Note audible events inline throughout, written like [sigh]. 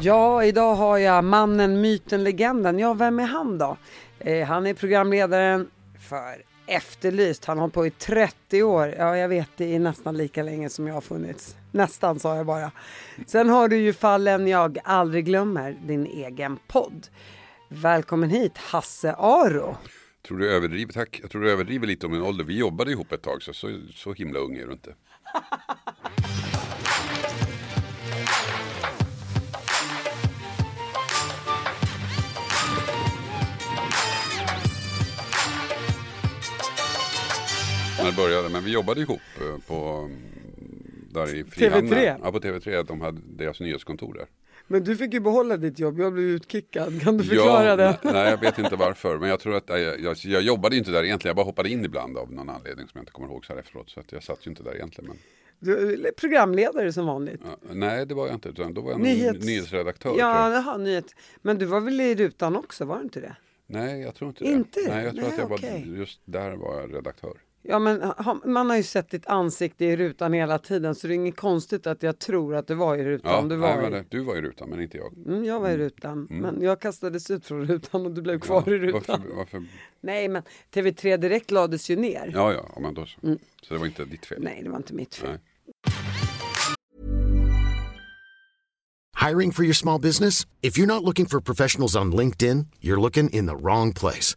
Ja, idag har jag mannen, myten, legenden. Ja, vem är han då? Eh, han är programledaren för Efterlyst. Han har hållit på i 30 år. Ja, jag vet, det är nästan lika länge som jag har funnits. Nästan sa jag bara. Sen har du ju fallen jag aldrig glömmer, din egen podd. Välkommen hit, Hasse Aro. Tror du överdriver, tack. Jag tror du överdriver lite om min ålder. Vi jobbade ihop ett tag så så, så himla ung är du inte. [laughs] När det började, men vi jobbade ihop eh, på mm, där i Frihamnen. TV3? Ja, på TV3. De hade deras nyhetskontor där. Men du fick ju behålla ditt jobb, jag blev utkickad. Kan du förklara ja, det? Nej, jag vet inte varför. Men jag tror att jag, jag, jag jobbade inte där egentligen. Jag bara hoppade in ibland av någon anledning som jag inte kommer ihåg så här efteråt. Så att jag satt ju inte där egentligen. Men, Du programledare som vanligt. ja, nej, det var jag inte. Utan då var jag Nyhets- Nyhets... nyhetsredaktör. Ja, jaha, nyhet. Men du var väl i rutan också, var du inte det? Nej, jag tror inte det. Inte? Nej, jag tror Nej, att jag okej. var, just där var jag redaktör. Ja, men man har ju sett ditt ansikte i rutan hela tiden så det är inget konstigt att jag tror att du var i rutan. Ja, du, nej, var men i... det- du var i rutan, men inte jag. Mm, jag var i rutan, men jag kastades ut från rutan och du blev kvar ja, i rutan. Varför, varför? Nej, men TV3 Direkt lades ju ner. Ja, ja, men då så. Så det var inte ditt fel. Mm. Nej, det var inte mitt fel. Nej. Hiring for your small business? If you're not looking for professionals on LinkedIn, you're looking in the wrong place.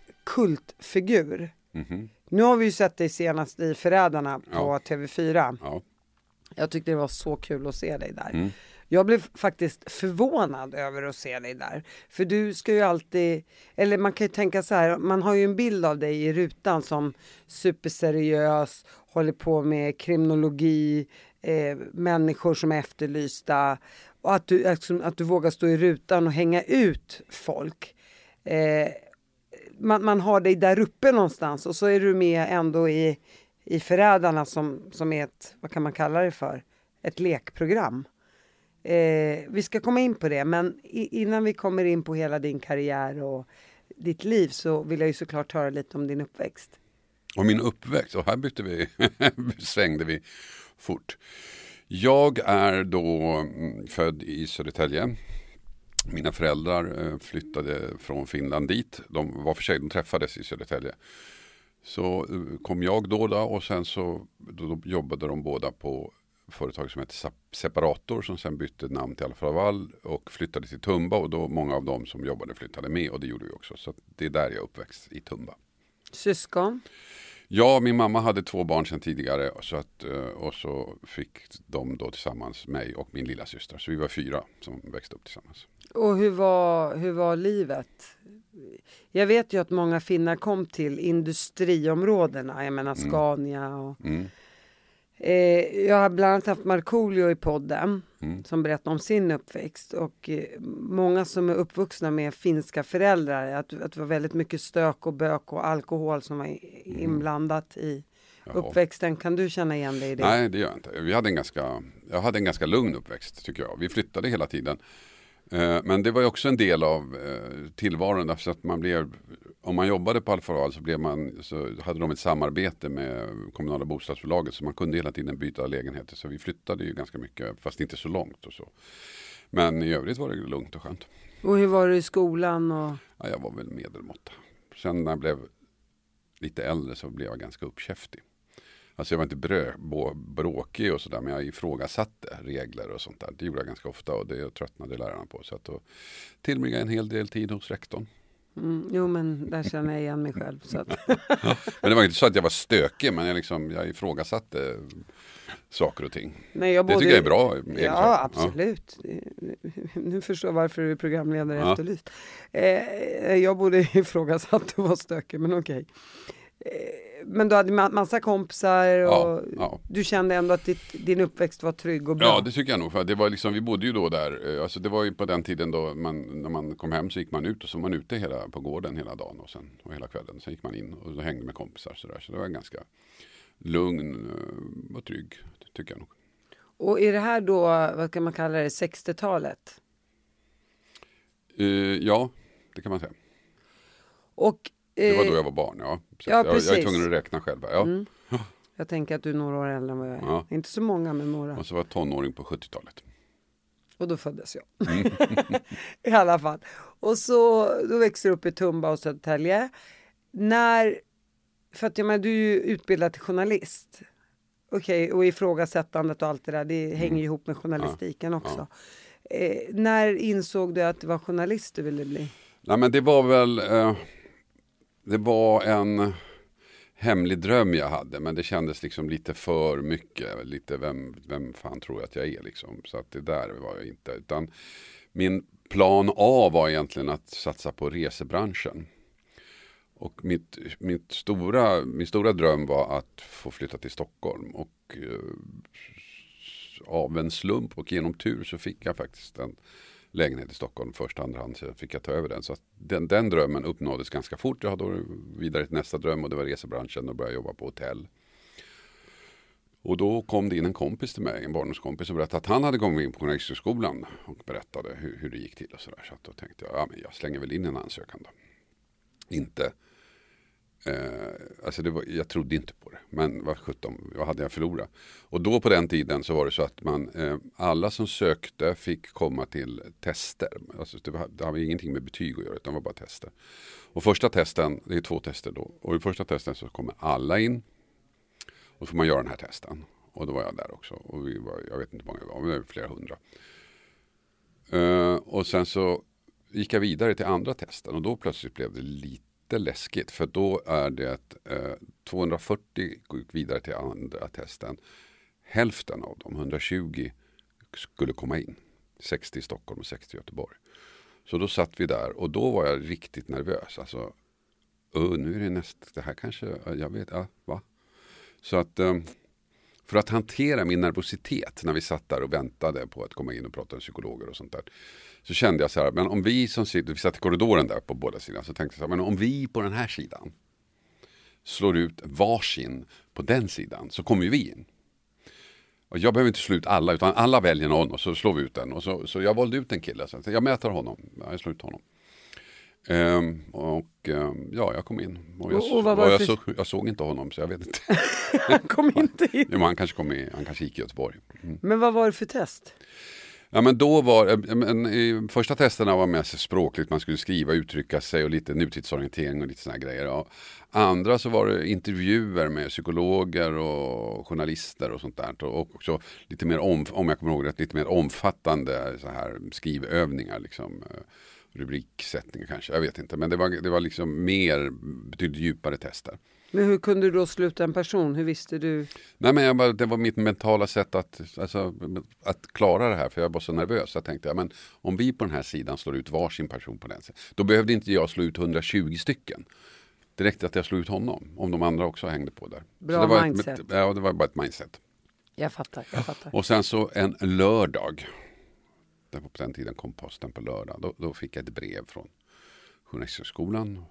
kultfigur. Nu har vi ju sett dig senast i Förrädarna på Ja. TV4. Ja. Jag tyckte det var så kul att se dig där. Jag blev faktiskt förvånad över att se dig där. För du ska ju alltid, eller man kan ju tänka så här, man har ju en bild av dig i rutan som superseriös, håller på med kriminologi, eh, människor som är efterlysta. Och att du, att du vågar stå i rutan och hänga ut folk. Eh, man, man har dig där uppe någonstans och så är du med ändå i, i Förrädarna som, som är ett, vad kan man kalla det för, ett lekprogram. Eh, vi ska komma in på det, men i, innan vi kommer in på hela din karriär och ditt liv så vill jag ju såklart höra lite om din uppväxt. Och min uppväxt, och här bytte vi, [laughs] svängde vi fort. Jag är då mm, född i Södertälje. Mina föräldrar eh, flyttade från Finland dit. De var för sig, de träffades i Södertälje. Så eh, kom jag då, då och sen så då, jobbade de båda på företag som hette Separator som sen bytte namn till Alfa Laval och flyttade till Tumba och då många av dem som jobbade flyttade med och det gjorde vi också. Så det är där jag uppväxt, i Tumba. Syskon? Ja, min mamma hade två barn sedan tidigare så att, eh, och så fick de då tillsammans mig och min lilla syster. Så vi var fyra som växte upp tillsammans. Och hur var, hur var livet? Jag vet ju att många finnar kom till industriområdena, jag menar Scania och Mm. Eh, jag har bland annat haft Markoolio i podden Mm. som berättar om sin uppväxt och eh, många som är uppvuxna med finska föräldrar att, att det var väldigt mycket stök och bök och alkohol som var i- inblandat i Mm. Jaha. uppväxten. Kan du känna igen dig i det? Nej, det gör jag inte. Vi hade en ganska, jag hade en ganska lugn uppväxt tycker jag. Vi flyttade hela tiden. Eh, Men det var ju också en del av eh, tillvaron. Därför att man blev, om man jobbade på Alfa Laval så, blev man, så hade de ett samarbete med kommunala bostadsbolaget. Så man kunde hela tiden byta lägenheter. Så vi flyttade ju ganska mycket, fast inte så långt och så. Men i övrigt var det lugnt och skönt. Och hur var det i skolan? Och... Ja, jag var väl medelmåtta. Sen när jag blev lite äldre så blev jag ganska uppkäftig. Alltså jag var inte brö, bå, bråkig och sådär men jag ifrågasatte regler och sånt där. Det gjorde jag ganska ofta och det tröttnade lärarna på. Så att då tillbringade en hel del tid hos rektorn. Mm, jo men där känner jag igen mig själv. Så att... [laughs] Men det var inte så att jag var stökig men jag, liksom, jag ifrågasatte saker och ting. Nej, jag Det tycker jag är bra. Ja, egenskap. absolut. Nu förstår jag varför du är programledare Ja. Efterlyst. Eh, jag borde ifrågasatt och var stökig, men okej. Eh, men du hade ma- massa kompisar och Ja, ja. du kände ändå att ditt, din uppväxt var trygg och bra? Ja det tycker jag nog. För det var liksom, vi bodde ju då där. eh, Alltså det var ju på den tiden då man, när man kom hem så gick man ut och så var man ute hela, på gården hela dagen och, sen, och hela kvällen. Sen gick man in och så hängde med kompisar. Så, där. så det var ganska lugn eh, och trygg. Tycker jag nog. Och är det här då, vad kan man kalla det, 60-talet? Eh, ja, det kan man säga. Och Det var eh, då jag var barn. Ja. Ja, jag, jag är tvungen att räkna själv. Ja. Mm. jag tänker att du är några år äldre än vad jag är. Ja. Inte så många, men några. Och så var jag tonåring på 70-talet. Och då föddes jag. Mm. [laughs] I alla fall. Och så då växte du upp i Tumba och Södertälje. När, för att jag menar, du är ju utbildad till journalist. Okej, och ifrågasättandet och allt det där, det hänger ju ihop med journalistiken också. Eh, när insåg du att det var journalist du ville bli? Nej men det var väl eh, det var en hemlig dröm jag hade men det kändes liksom lite för mycket. Lite vem, vem fan tror jag att jag är liksom. Så att det där var jag inte. Utan min plan A var egentligen att satsa på resebranschen. Och mitt, mitt stora, min stora dröm var att få flytta till Stockholm. Och eh, av en slump och genom tur så fick jag faktiskt en lägenhet i Stockholm först andra hand så fick jag ta över den. Så att den, den drömmen uppnåddes ganska fort. Jag hade vidare till nästa dröm och det var resebranschen och började jobba på hotell. Och då kom det in en kompis till mig, en barndomskompis och berättade att han hade kommit in på Journalisthögskolan och berättade hur, hur det gick till och sådär. Så att då tänkte jag, ja men jag slänger väl in en ansökan då. Inte, eh, alltså det var, jag trodde inte på det. Men vad sjutton, vad hade jag förlorat? Och då på den tiden så var det så att man, eh, alla som sökte fick komma till tester. Alltså det, var, det hade ingenting med betyg att göra utan det var bara tester. Och första testen, det är två tester då. Och i första testen så kommer alla in. Och så får man göra den här testen. Och då var jag där också. Och vi var, jag vet inte hur många vi var, men det var flera hundra. Eh, och sen så gick jag vidare till andra testen och då plötsligt blev det lite lite läskigt. För då är det eh, 240 gick vidare till andra testen. Hälften av dem, 120, skulle komma in. 60 i Stockholm och 60 i Göteborg. Så då satt vi där och då var jag riktigt nervös. Alltså, nu är det näst, det här kanske, jag vet, ja, va? Så att eh, för att hantera min nervositet när vi satt där och väntade på att komma in och prata med psykologer och sånt där. Så kände jag så här, men om vi som sitter, vi satt i korridoren där på båda sidorna. så tänkte jag så här, men om vi på den här sidan slår ut varsin på den sidan så kommer ju vi in. Och jag behöver inte slå ut alla utan alla väljer någon och så slår vi ut den. Och så, så jag valde ut en kille, så jag, mäter honom, jag slår ut honom. Ehm, och ehm, ja, jag kom in. Och jag, Och- vad var det jag, för- såg, jag såg inte honom så jag vet inte. [laughs] Kom inte in. Jo, men han kanske kom i, han kanske gick i Göteborg. Mm. Men vad var det för test? Ja men då var, eh, men, i första testerna var mest språkligt, man skulle skriva, uttrycka sig och lite nutidsorientering och lite sådana grejer. Ja. Andra så var det intervjuer med psykologer och journalister och sånt där. Och också lite mer, om, om jag kommer ihåg rätt, lite mer omfattande så här skrivövningar. Liksom, eh, rubriksättningar kanske, jag vet inte. Men det var, det var liksom mer, betydligt djupare tester. Men hur kunde du då sluta en person? Hur visste du? Nej men bara, det var mitt mentala sätt att, alltså, att klara det här för jag var så nervös. Jag tänkte, ja, men om vi på den här sidan slår ut varsin person på den sidan. Då behövde inte jag slå ut 120 stycken. Det räckte att jag slog ut honom. Om de andra också hängde på där. Bra så det var mindset. Ett, ja, det var bara ett mindset. Jag fattar, jag fattar. Och sen så en lördag. På den tiden kom posten på lördag. Då, då fick jag ett brev från Journalisthögskolan.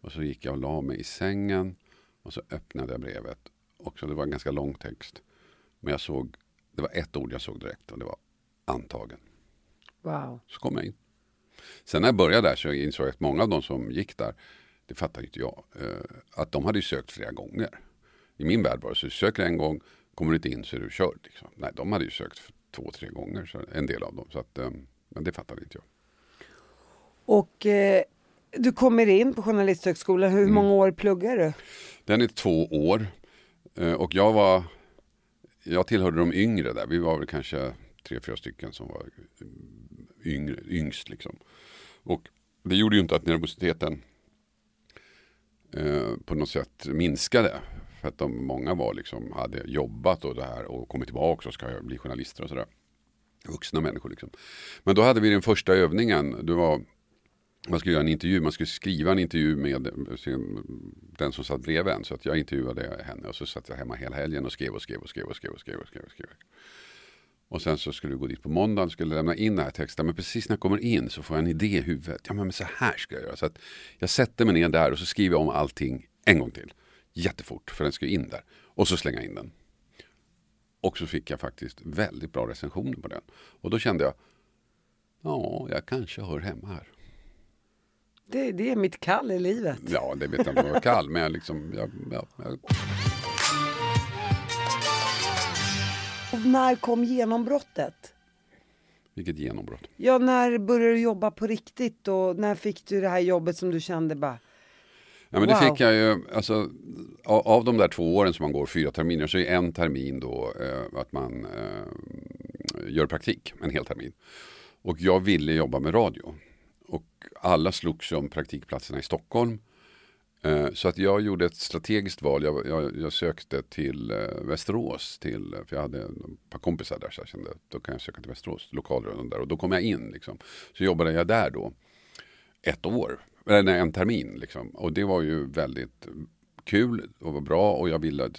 Och så gick jag och la mig i sängen. Och så öppnade jag brevet. Och så det var en ganska lång text. Men jag såg, det var ett ord jag såg direkt och det var antagen. Wow. Så kom jag in. Sen när jag började där så insåg jag att många av de som gick där, det fattar inte jag, eh, att de hade sökt flera gånger. I min värld var det så, du söker en gång, kommer du inte in så är du körd. Liksom. Nej, de hade ju sökt två, tre gånger, så en del av dem. Så att, eh, men det fattade inte jag. Och eh, du kommer in på Journalisthögskolan. Mm. Hur många år pluggar du? Den är två år. Eh, och jag var, jag tillhörde de yngre där. Vi var väl kanske tre, fyra stycken som var yngre, yngst liksom. Och det gjorde ju inte att nervositeten eh, på något sätt minskade. För att de, många var liksom, hade jobbat och det här och kommit tillbaka och ska bli journalister och sådär. Vuxna människor liksom. Men då hade vi den första övningen. Det var, man skulle göra en intervju, man skulle skriva en intervju med den som satt bredvid en. Så att jag intervjuade henne och så satt jag hemma hela helgen och skrev och skrev och skrev och skrev och skrev. Och skrev, och skrev. Och sen så skulle vi gå dit på måndagen, skulle lämna in den här texten. Men precis när jag kommer in så får jag en idé i huvudet. Ja men så här ska jag göra. Så att jag sätter mig ner där och så skriver jag om allting en gång till. Jättefort, för den ska in där. Och så slänga in den. Och så fick jag faktiskt väldigt bra recensioner på den. Och då kände jag, ja, jag kanske hör hemma här. Det, det är mitt kall i livet. Ja, det vet jag inte om det var kall, men jag liksom, jag, jag, jag... När kom genombrottet? Vilket genombrott? Ja, när började du jobba på riktigt och när fick du det här jobbet som du kände bara Ja, men det fick jag ju, alltså, av, av de där två åren som man går, fyra terminer, så är en termin då eh, att man eh, gör praktik, en hel termin. Och jag ville jobba med radio. Och alla slogs om praktikplatserna i Stockholm. Eh, så att jag gjorde ett strategiskt val. Jag, jag, jag sökte till eh, Västerås, till, för jag hade ett par kompisar där så jag kände då kan jag söka till Västerås, lokalradion där. Och då kom jag in. Liksom. Så jobbade jag där då ett år, eller nej, en termin. Liksom. Och det var ju väldigt kul och var bra och jag ville,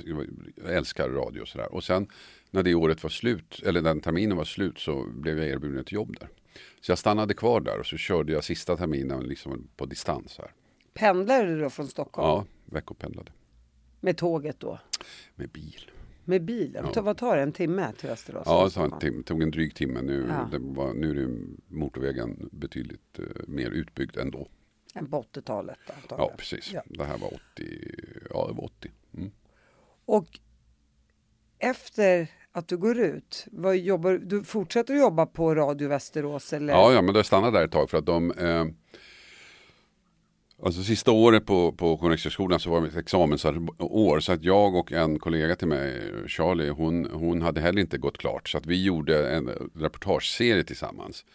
jag älskar radio och sådär. Och sen när det året var slut, eller den terminen var slut så blev jag erbjuden ett jobb där. Så jag stannade kvar där och så körde jag sista terminen liksom på distans. Här. Pendlade du då från Stockholm? Ja, veckopendlade. Med tåget då? Med bil. Med bilen? Ja. Vad tar det? En timme till Västerås? Ja, det en tim tog en dryg timme. Nu, ja. var, nu är motorvägen betydligt uh, mer utbyggd ändå. Än på 80-talet? Ja, precis. Ja. Det här var 80. Ja, det var 80. Mm. Och efter att du går ut, vad jobbar, du fortsätter du jobba på Radio Västerås? Eller? Ja, ja, men jag stannade där ett tag för att de eh, Alltså sista året på, på Journalisthögskolan så var det ett examensår så att jag och en kollega till mig, Charlie, hon, hon hade heller inte gått klart. Så att vi gjorde en reportageserie tillsammans.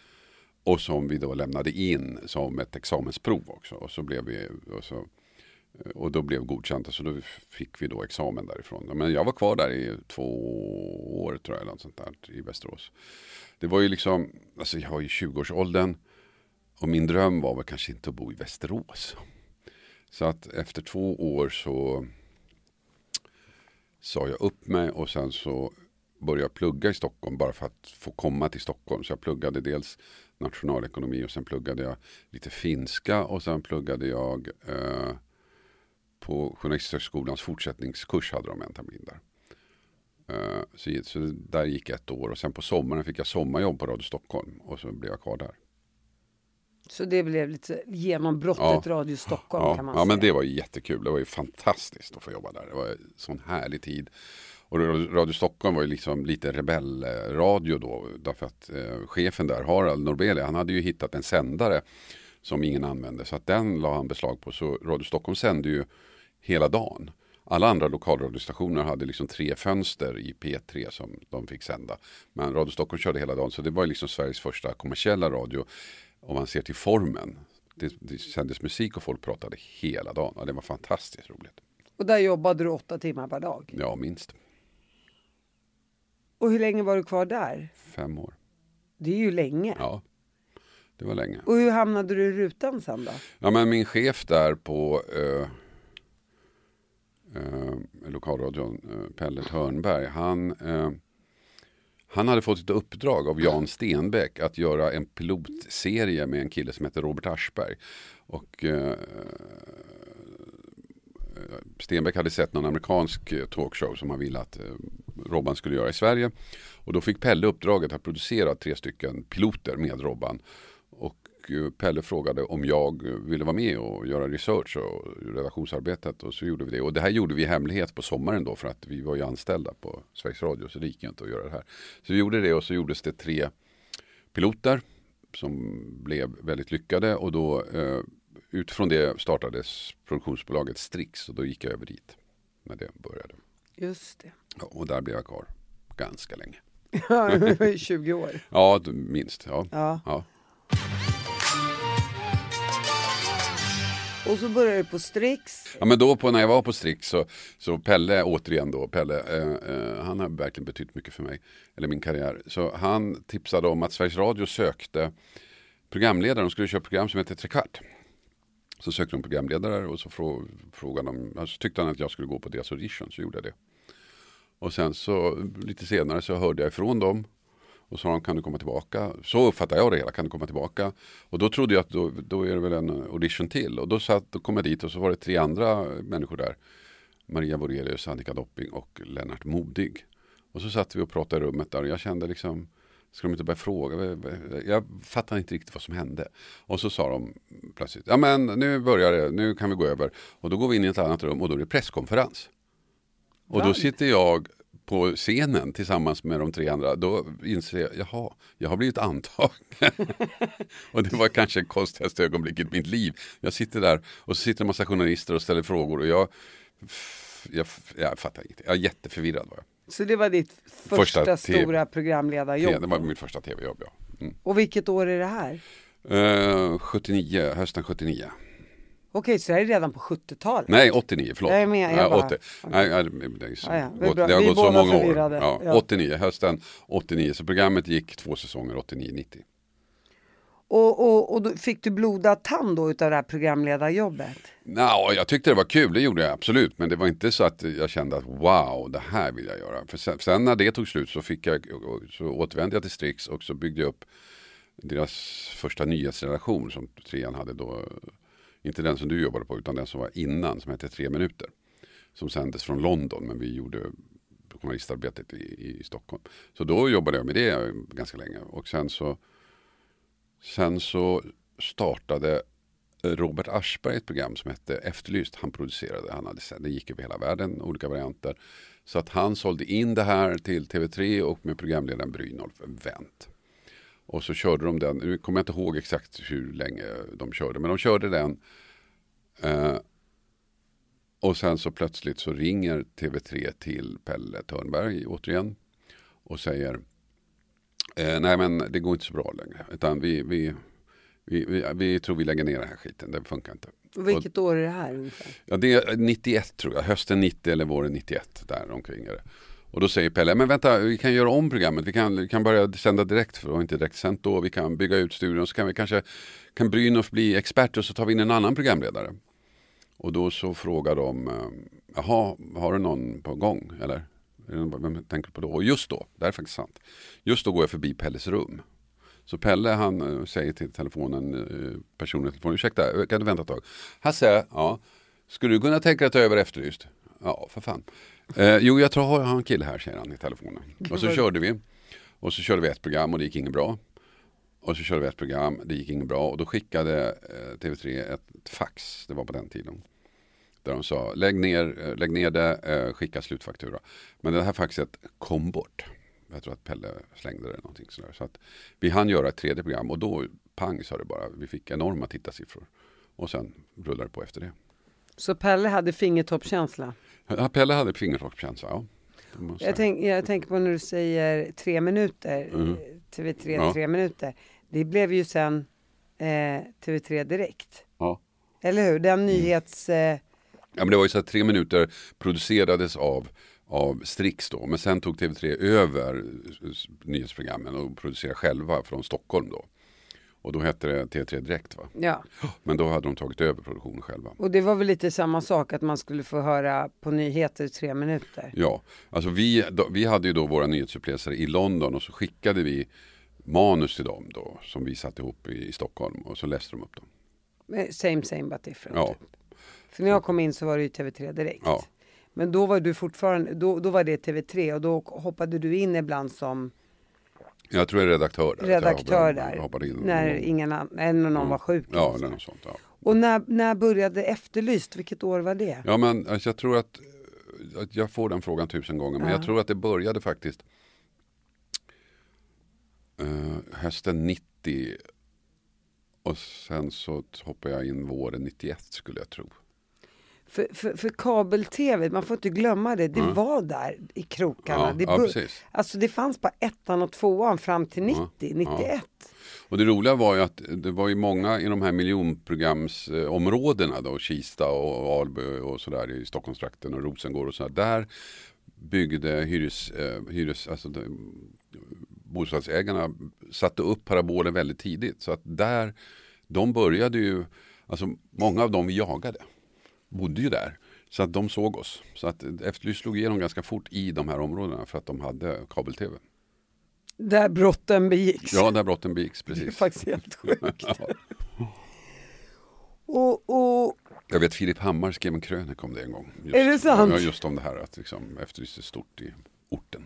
Och som vi då lämnade in som ett examensprov också. Och, så blev vi, och, så, och då blev godkänt och så då fick vi då examen därifrån. Men jag var kvar där i två år tror jag, eller sånt där, i Västerås. Det var ju liksom, alltså jag var i 20-årsåldern. Och min dröm var väl kanske inte att bo i Västerås. Så att efter två år så sa jag upp mig och sen så började jag plugga i Stockholm bara för att få komma till Stockholm. Så jag pluggade dels nationalekonomi och sen pluggade jag lite finska och sen pluggade jag eh, på Journalisthögskolans fortsättningskurs hade de en termin där. Eh, så, så där gick ett år och sen på sommaren fick jag sommarjobb på Radio Stockholm och så blev jag kvar där. Så det blev lite genombrottet ja. Radio Stockholm ja. kan man ja, säga. men det var ju jättekul. Det var ju fantastiskt att få jobba där. Det var en sån härlig tid. Och Radio Stockholm var ju liksom lite rebellradio då. Därför att eh, chefen där, Harald Norbelia, han hade ju hittat en sändare som ingen använde. Så att den la han beslag på. Så Radio Stockholm sände ju hela dagen. Alla andra lokalradiostationer hade liksom tre fönster i P3 som de fick sända. Men Radio Stockholm körde hela dagen. Så det var liksom Sveriges första kommersiella radio om man ser till formen. Det, det sändes musik och folk pratade hela dagen. Och det var fantastiskt roligt. Och där jobbade du åtta timmar per dag? Ja, minst. Och hur länge var du kvar där? Fem år. Det är ju länge. Ja, det var länge. Och hur hamnade du i rutan sen då? Ja, men min chef där på eh, eh, lokalradion, eh, Pellet Hörnberg, han eh, han hade fått ett uppdrag av Jan Stenbeck att göra en pilotserie med en kille som heter Robert Aschberg. Och eh, Stenbeck hade sett någon amerikansk eh, talkshow som han ville att eh, Robban skulle göra i Sverige. Och då fick Pelle uppdraget att producera tre stycken piloter med Robban. Och eh, Pelle frågade om jag ville vara med och göra research och redaktionsarbetet och så gjorde vi det. Och det här gjorde vi i hemlighet på sommaren då för att vi var ju anställda på Sveriges Radio så det gick inte att göra det här. Så vi gjorde det och så gjordes det tre piloter som blev väldigt lyckade och då eh, utifrån det startades produktionsbolaget Strix och då gick jag över dit när det började. Just det. Ja, och där blev jag kvar ganska länge. [laughs] Ja, 20 år. [laughs] Ja, minst. Ja. Ja. Ja. Och så började du på Strix. Ja men då på, när jag var på Strix så, så Pelle, återigen då, Pelle, eh, eh, han har verkligen betytt mycket för mig, eller min karriär. Så han tipsade om att Sveriges Radio sökte programledare, de skulle köra program som heter Trekvart. Så sökte de programledare och så frå, frågade de, alltså tyckte han att jag skulle gå på deras audition, så gjorde jag det. Och sen så lite senare så hörde jag ifrån dem och sa de kan du komma tillbaka? Så uppfattade jag det hela, kan du komma tillbaka? Och då trodde jag att då, då är det väl en audition till. Och då, satt, då kom jag dit och så var det tre andra människor där. Maria Borelius, Annika Dopping och Lennart Modig. Och så satt vi och pratade i rummet där och jag kände liksom Ska de inte börja fråga? Jag fattade inte riktigt vad som hände. Och så sa de plötsligt, ja men nu börjar det, nu kan vi gå över. Och då går vi in i ett annat rum och då är det presskonferens. Och då sitter jag på scenen tillsammans med de tre andra. Då inser jag, jaha, jag har blivit antagen. [laughs] och det var kanske det konstigaste ögonblicket i mitt liv. Jag sitter där och så sitter en massa journalister och ställer frågor och jag, jag, jag fattar inte. Jag är jätteförvirrad var jag. Så det var ditt första, Första stora programledarjobb. Det var mitt första tv-jobb ja. Mm. Och vilket år är det här? Eh, 79, hösten 79. Okej, så det här är redan på 70-talet? Nej, 89, förlåt. Jag är med, jag Ja, bara- 80. Nej, är så- Ja, ja, det har Vi gått så många år. förvirrade. Ja. 89, hösten 89. Så programmet gick två säsonger, 89-90. Och, och, och då fick du blodad tand då utav det här programledarjobbet? Nå, jag tyckte det var kul, det gjorde jag absolut. Men det var inte så att jag kände att wow, det här vill jag göra. För sen, sen när det tog slut så, fick jag, så återvände jag till Strix och så byggde jag upp deras första nyhetsredaktion som trean hade då. Inte den som du jobbade på utan den som var innan som hette Tre minuter. Som sändes från London men vi gjorde journalistarbetet i, i Stockholm. Så då jobbade jag med det ganska länge och sen så Sen så startade Robert Aschberg ett program som hette Efterlyst. Han producerade, han hade, det gick över hela världen, olika varianter. Så att han sålde in det här till TV3 och med programledaren Brynolf Wendt. Och så körde de den, nu kommer jag inte ihåg exakt hur länge de körde, men de körde den. Eh, och sen så plötsligt så ringer TV3 till Pelle Törnberg återigen och säger eh, nej men det går inte så bra längre. Utan vi, vi, vi, vi, vi tror vi lägger ner den här skiten, det funkar inte. Och vilket år är det här ungefär? Ja, det är 91 tror jag, hösten 90 eller våren 91 där omkring är det. Och då säger Pelle, men vänta vi kan göra om programmet, vi kan, vi kan börja sända direkt för det var inte direkt sänt då, vi kan bygga ut studion så kan vi kanske, kan Brynolf bli expert och så tar vi in en annan programledare. Och då så frågar de, eh, jaha, har du någon på gång eller? Någon- Vem tänker på då? Och just då, det är faktiskt sant, just då går jag förbi Pelles rum. Så Pelle han eh, säger till telefonen, eh, personen i telefonen, ursäkta, eh, kan du vänta ett tag? Hasse, ja, skulle du kunna tänka dig att ta över Efterlyst? Ja, för fan. Eh, jo, jag tror jag har en kille här, säger han i telefonen. Och så körde vi. Och så körde vi ett program och det gick inget bra. Och så körde vi ett program, det gick inget bra. Och då skickade eh, TV3 ett fax, det var på den tiden. Där de sa, lägg ner, eh, lägg ner det, eh, skicka slutfaktura. Men det här faxet kom bort. Jag tror att Pelle slängde det någonting sådär. Så att vi hann göra ett tredje program och då pang sa det bara. Vi fick enorma tittarsiffror. Och sen rullade det på efter det. Så Pelle hade fingertoppskänsla? Ja, Pelle hade fingertoppskänsla, ja. Jag, tänk, jag tänker på när du säger tre minuter, Mm. eh, TV3 Ja. tre minuter. Det blev ju sen eh, TV3 Direkt. Ja. Eller hur? Den nyhets... Eh, Ja, men det var ju så att tre minuter producerades av, av Strix då. Men sen tog TV3 över s- nyhetsprogrammen och producerade själva från Stockholm då. Och då hette det TV3 Direkt va. ja. [gasps] Men då hade de tagit över produktionen själva. Och det var väl lite samma sak att man skulle få höra på nyheter tre minuter. Ja, alltså vi, då, vi hade ju då våra nyhetsuppläsare i London och så skickade vi manus till dem då som vi satte ihop i, i Stockholm och så läste de upp dem. Eh, Same same but different. Ja, För när jag kom in så var det ju TV3 Direkt. Ja. Men då var du fortfarande, då, då var det TV3 och då hoppade du in ibland som jag tror jag är redaktör där. redaktör där. hoppade- in när ingen annan, när någon var sjuk. Ja, eller något sånt. Ja. Och när, när började Efterlyst? Vilket år var det? Ja men alltså, jag tror att, att jag får den frågan tusen gånger. Men Ja. jag tror att det började faktiskt eh, hösten 90. Och sen så hoppade jag in våren 91 skulle jag tro. För, för, för kabel-tv, man får inte glömma det, det var där i krokarna. Ja, det, ja, alltså det fanns bara ettan och tvåan fram till 90, 91. Och det roliga var ju att det var ju många i de här miljonprogramsområdena då, Kista och Alby och sådär i Stockholmstrakten och Rosengård och sådär. Där byggde hyres, eh, hyres, alltså de, bostadsägarna satte upp paraboler väldigt tidigt. Så att där, de började ju, alltså många av dem vi jagade bodde ju där. Så att de såg oss. Så att Efterlyst slog igenom ganska fort i de här områdena för att de hade kabel-tv. Där brotten begicks. Ja, där brotten begicks, Det är precis. faktiskt helt [laughs] sjukt. och, och Jag vet Filip Hammar skrev en krönika om det en gång. Just, Är det sant? Ja, just om det här att liksom Efterlyst är stort i orten.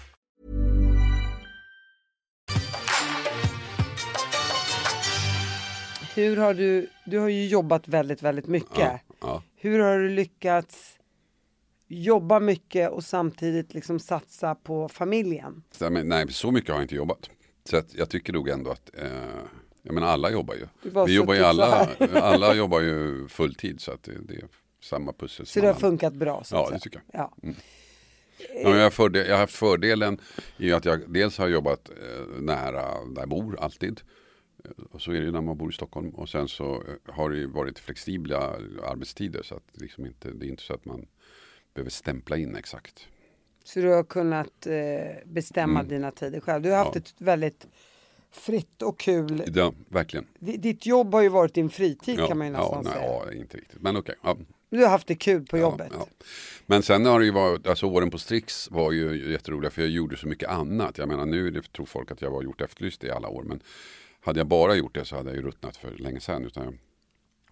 Hur har du, du har ju jobbat väldigt, väldigt mycket. Ja, ja. Hur har du lyckats jobba mycket och samtidigt liksom satsa på familjen? Nej, så mycket har jag inte jobbat. Så jag tycker nog ändå att eh, jag menar, alla jobbar ju. Vi jobbar ju alla, [laughs] alla jobbar ju fulltid så att det, det är samma pussel. Så det har funkat bra? Så Ja, det tycker jag. Ja. Ja, men jag, har fördel, jag har haft fördelen i att jag dels har jobbat eh, nära där jag bor alltid. Och så är det ju när man bor i Stockholm. Och sen så eh, har det ju varit flexibla arbetstider. Så att liksom inte, det är inte så att man behöver stämpla in exakt. Så du har kunnat eh, bestämma dina tider själv. Du har haft Mm. Ja. ett väldigt fritt och kul. Ja, verkligen. D- Ditt jobb har ju varit din fritid Ja, kan man ju ja, nästan nej, säga. ja, inte riktigt. Men okej. ja. Du har haft det kul på jobbet. Ja, ja. Men sen har det ju varit, alltså åren på Strix var ju jätteroliga för jag gjorde så mycket annat. Jag menar nu det tror folk att jag var gjort efterlyst i alla år. Men hade jag bara gjort det så hade jag ju ruttnat för länge sedan. Utan jag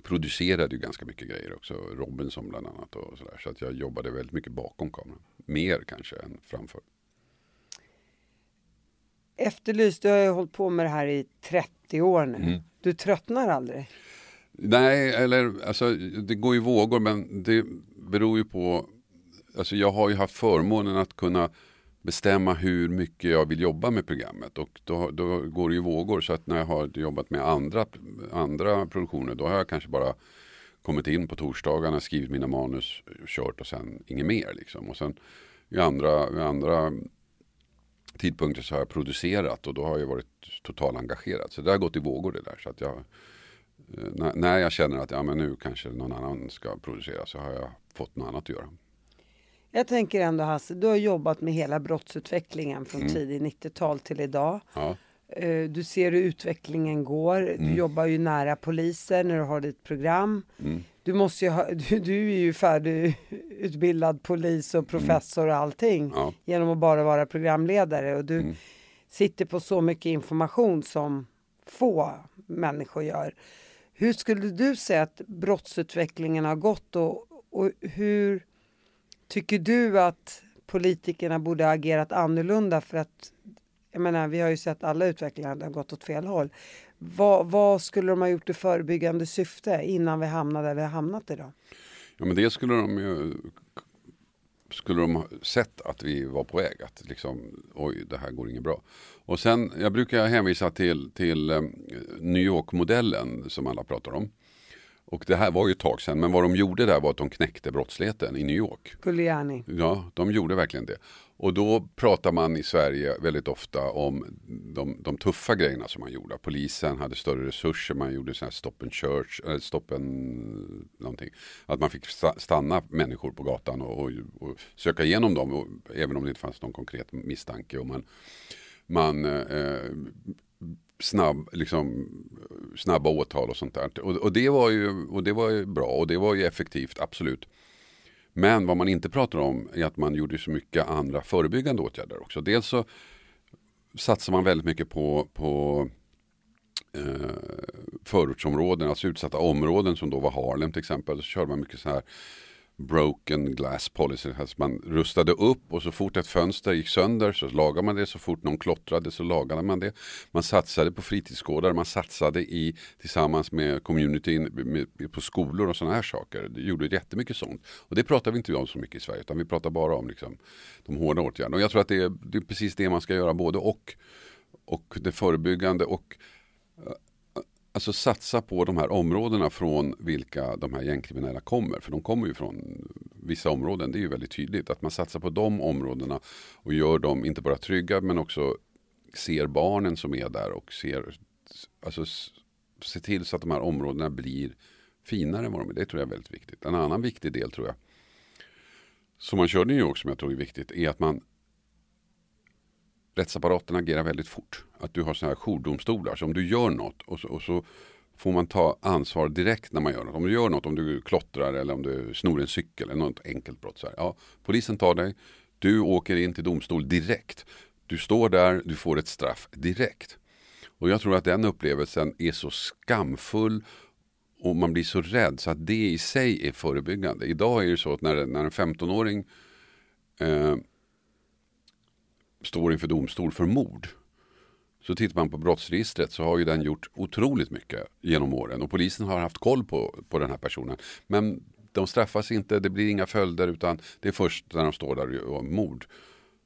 producerade ju ganska mycket grejer också. Robinson bland annat och sådär. Så att jag jobbade väldigt mycket bakom kameran. Mer kanske än framför. Efterlyst, du har ju hållit på med det här i 30 år nu. Mm. Du tröttnar aldrig. Nej, eller alltså det går ju vågor men det beror ju på Alltså jag har ju haft förmånen att kunna bestämma hur mycket jag vill jobba med programmet och då, då går det ju vågor så att när jag har jobbat med andra, andra produktioner då har jag kanske bara kommit in på torsdagarna, skrivit mina manus, kört och sen inget mer liksom. Och sen i andra, i andra tidpunkter så har jag producerat och då har jag varit total engagerad. Så det har gått i vågor det där. Så att jag, eh, när, när jag känner att ja, men nu kanske någon annan ska producera så har jag fått något annat att göra. Jag tänker ändå Hasse, du har jobbat med hela brottsutvecklingen från Mm. tidig 90-tal till idag. Ja, Eh, Du ser hur utvecklingen går. Du Mm. jobbar ju nära poliser när du har ditt program. Mm. Du, måste ju ha, [laughs] du, du är ju färdigutbildad polis och professor och allting Mm. Ja. genom att bara vara programledare. Och du Mm. sitter på så mycket information som få människor gör. Hur skulle du säga att brottsutvecklingen har gått och, och hur tycker du att politikerna borde ha agerat annorlunda för att jag menar, vi har ju sett alla utvecklingar har gått åt fel håll. Vad, vad skulle de ha gjort i förebyggande syfte innan vi hamnade där vi har hamnat idag? ja men det skulle de ju skulle de ha sett att vi var på väg att liksom oj det här går inget bra. Och sen jag brukar hänvisa till, till eh, New York-modellen som alla pratar om. Och det här var ju ett tag sedan, men vad de gjorde där var att de knäckte brottsligheten i New York. Giuliani. Ja, de gjorde verkligen det. Och då pratar man i Sverige väldigt ofta om de, de tuffa grejerna som man gjorde. Polisen hade större resurser, man gjorde så här stop and church, äh, stop and någonting. Att man fick stanna människor på gatan och, och, och söka igenom dem, och, även om det inte fanns någon konkret misstanke. Och man, man eh, snabb, liksom, snabba åtal och sånt där. Och, och, det var ju, och det var ju bra och det var ju effektivt, absolut. Men vad man inte pratar om är att man gjorde så mycket andra förebyggande åtgärder också. Dels så satsar man väldigt mycket på, på eh, förortsområden, alltså utsatta områden som då var Harlem till exempel. Så körde man mycket så här broken glass policy. Alltså man rustade upp och så fort ett fönster gick sönder så lagade man det. Så fort någon klottrade så lagade man det. Man satsade på fritidsgårdar, man satsade i, tillsammans med communityn med, på skolor och sådana här saker. Det gjorde jättemycket sånt. Och det pratar vi inte om så mycket i Sverige utan vi pratar bara om liksom, de hårda åtgärderna. Och jag tror att det är, det är precis det man ska göra både och. Och det förebyggande och alltså satsa på de här områdena från vilka de här gängkriminella kommer. För de kommer ju från vissa områden. Det är ju väldigt tydligt att man satsar på de områdena och gör dem inte bara trygga men också ser barnen som är där och ser, alltså se till så att de här områdena blir finare än vad de är. Det tror jag är väldigt viktigt. En annan viktig del tror jag som man kör i New York som jag tror är viktigt är att man rättsapparaten agerar väldigt fort. Att du har sådana här jourdomstolar. Så om du gör något och så, och så, får man ta ansvar direkt när man gör något. Om du gör något, om du klottrar eller om du snor en cykel eller något enkelt brott. Så här, ja, polisen tar dig, du åker in till domstol direkt. Du står där, du får ett straff direkt. Och jag tror att den upplevelsen är så skamfull och man blir så rädd så att det i sig är förebyggande. Idag är det så att när, när en 15-åring eh, står inför domstol för mord. Så tittar man på brottsregistret så har ju den gjort otroligt mycket genom åren och polisen har haft koll på, på den här personen. Men de straffas inte, det blir inga följder utan det är först när de står där och mord.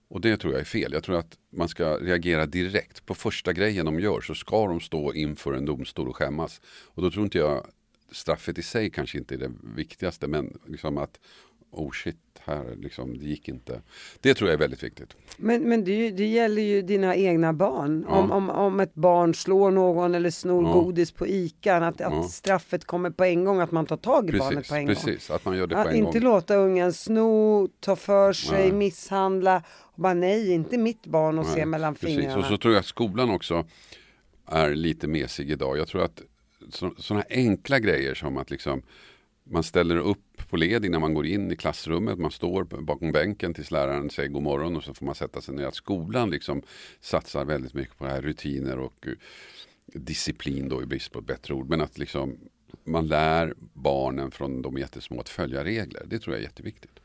Och det tror jag är fel. Jag tror att man ska reagera direkt. På första grejen de gör så ska de stå inför en domstol och skämmas. Och då tror inte jag straffet i sig kanske inte är det viktigaste men liksom att oh shit, här liksom, det gick inte. Det tror jag är väldigt viktigt. Men, men det, det gäller ju dina egna barn. Ja. Om, om, om ett barn slår någon eller snor ja. godis på ICA, att, att straffet kommer på en gång, att man tar tag i precis, barnet på en precis, gång. Precis, att man gör det på en gång. Inte låta ungen sno, ta för sig, nej. misshandla och bara nej, inte mitt barn och nej, se mellan precis. fingrarna. Och så tror jag att skolan också är lite mesig idag. Jag tror att sådana enkla grejer som att liksom man ställer upp på led innan man går in i klassrummet. Man står bakom bänken tills läraren säger god morgon och så får man sätta sig ner. Att skolan liksom satsar väldigt mycket på här rutiner och uh, disciplin då i brist på ett bättre ord. Men att liksom man lär barnen från de jättesmå att följa regler. Det tror jag är jätteviktigt.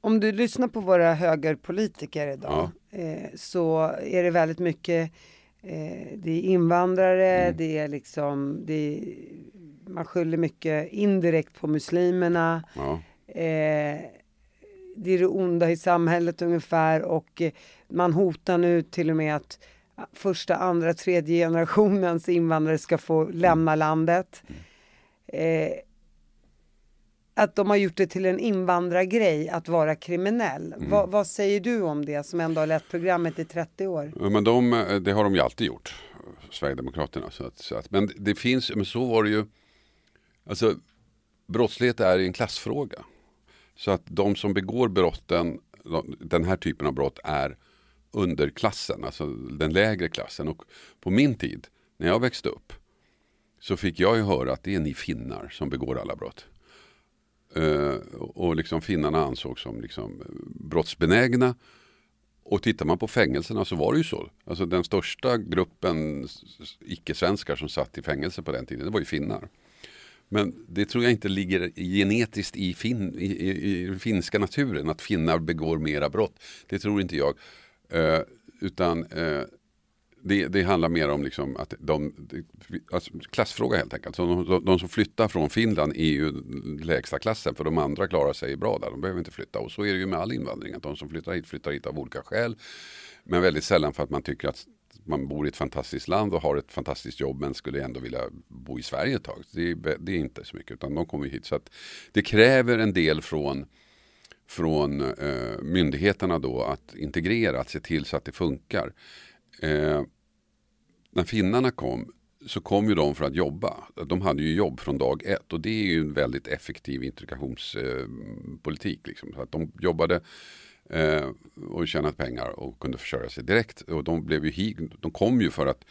Om du lyssnar på våra högerpolitiker idag ja. eh, så är det väldigt mycket eh, det är invandrare, mm. det är liksom det är man skyller mycket indirekt på muslimerna. Ja. Eh, det är det onda i samhället ungefär och eh, man hotar nu till och med att första, andra, tredje generationens invandrare ska få lämna mm. landet. Eh, att de har gjort det till en invandrargrej att vara kriminell. Mm. Va, vad säger du om det som ändå har lett programmet i 30 år? Men de, det har de ju alltid gjort, Sverigedemokraterna. Så att, så att, men det finns, men så var det ju Alltså, brottslighet är en klassfråga. Så att de som begår brotten, den här typen av brott är underklassen, alltså den lägre klassen. Och på min tid, när jag växte upp, så fick jag ju höra att det är ni finnar som begår alla brott. Uh, och liksom finnarna ansågs som liksom eh, brottsbenägna. Och tittar man på fängelserna så var det ju så. Alltså den största gruppen icke-svenskar som satt i fängelse på den tiden, det var ju finnar. Men det tror jag inte ligger genetiskt i, fin, i, i, i den finska naturen att finnar begår mera brott. Det tror inte jag. Eh, utan eh, det, det, handlar mer om liksom att de, alltså klassfråga helt enkelt. Så de, de, som flyttar från Finland är ju lägsta klassen för de andra klarar sig bra där. De behöver inte flytta. Och så är det ju med all invandring. Att de som flyttar hit flyttar hit av olika skäl. Men väldigt sällan för att man tycker att man bor i ett fantastiskt land och har ett fantastiskt jobb men skulle ändå vilja bo i Sverige ett tag. Det är, det är inte så mycket utan de kommer hit. Så att det kräver en del från, från eh, myndigheterna då att integrera, att se till så att det funkar. Eh, när finnarna kom så kom ju de för att jobba. De hade ju jobb från dag ett och det är ju en väldigt effektiv integrationspolitik. Eh, liksom. Så att de jobbade eh, och tjänat pengar och kunde försörja sig direkt. Och de, blev ju, de kom ju för att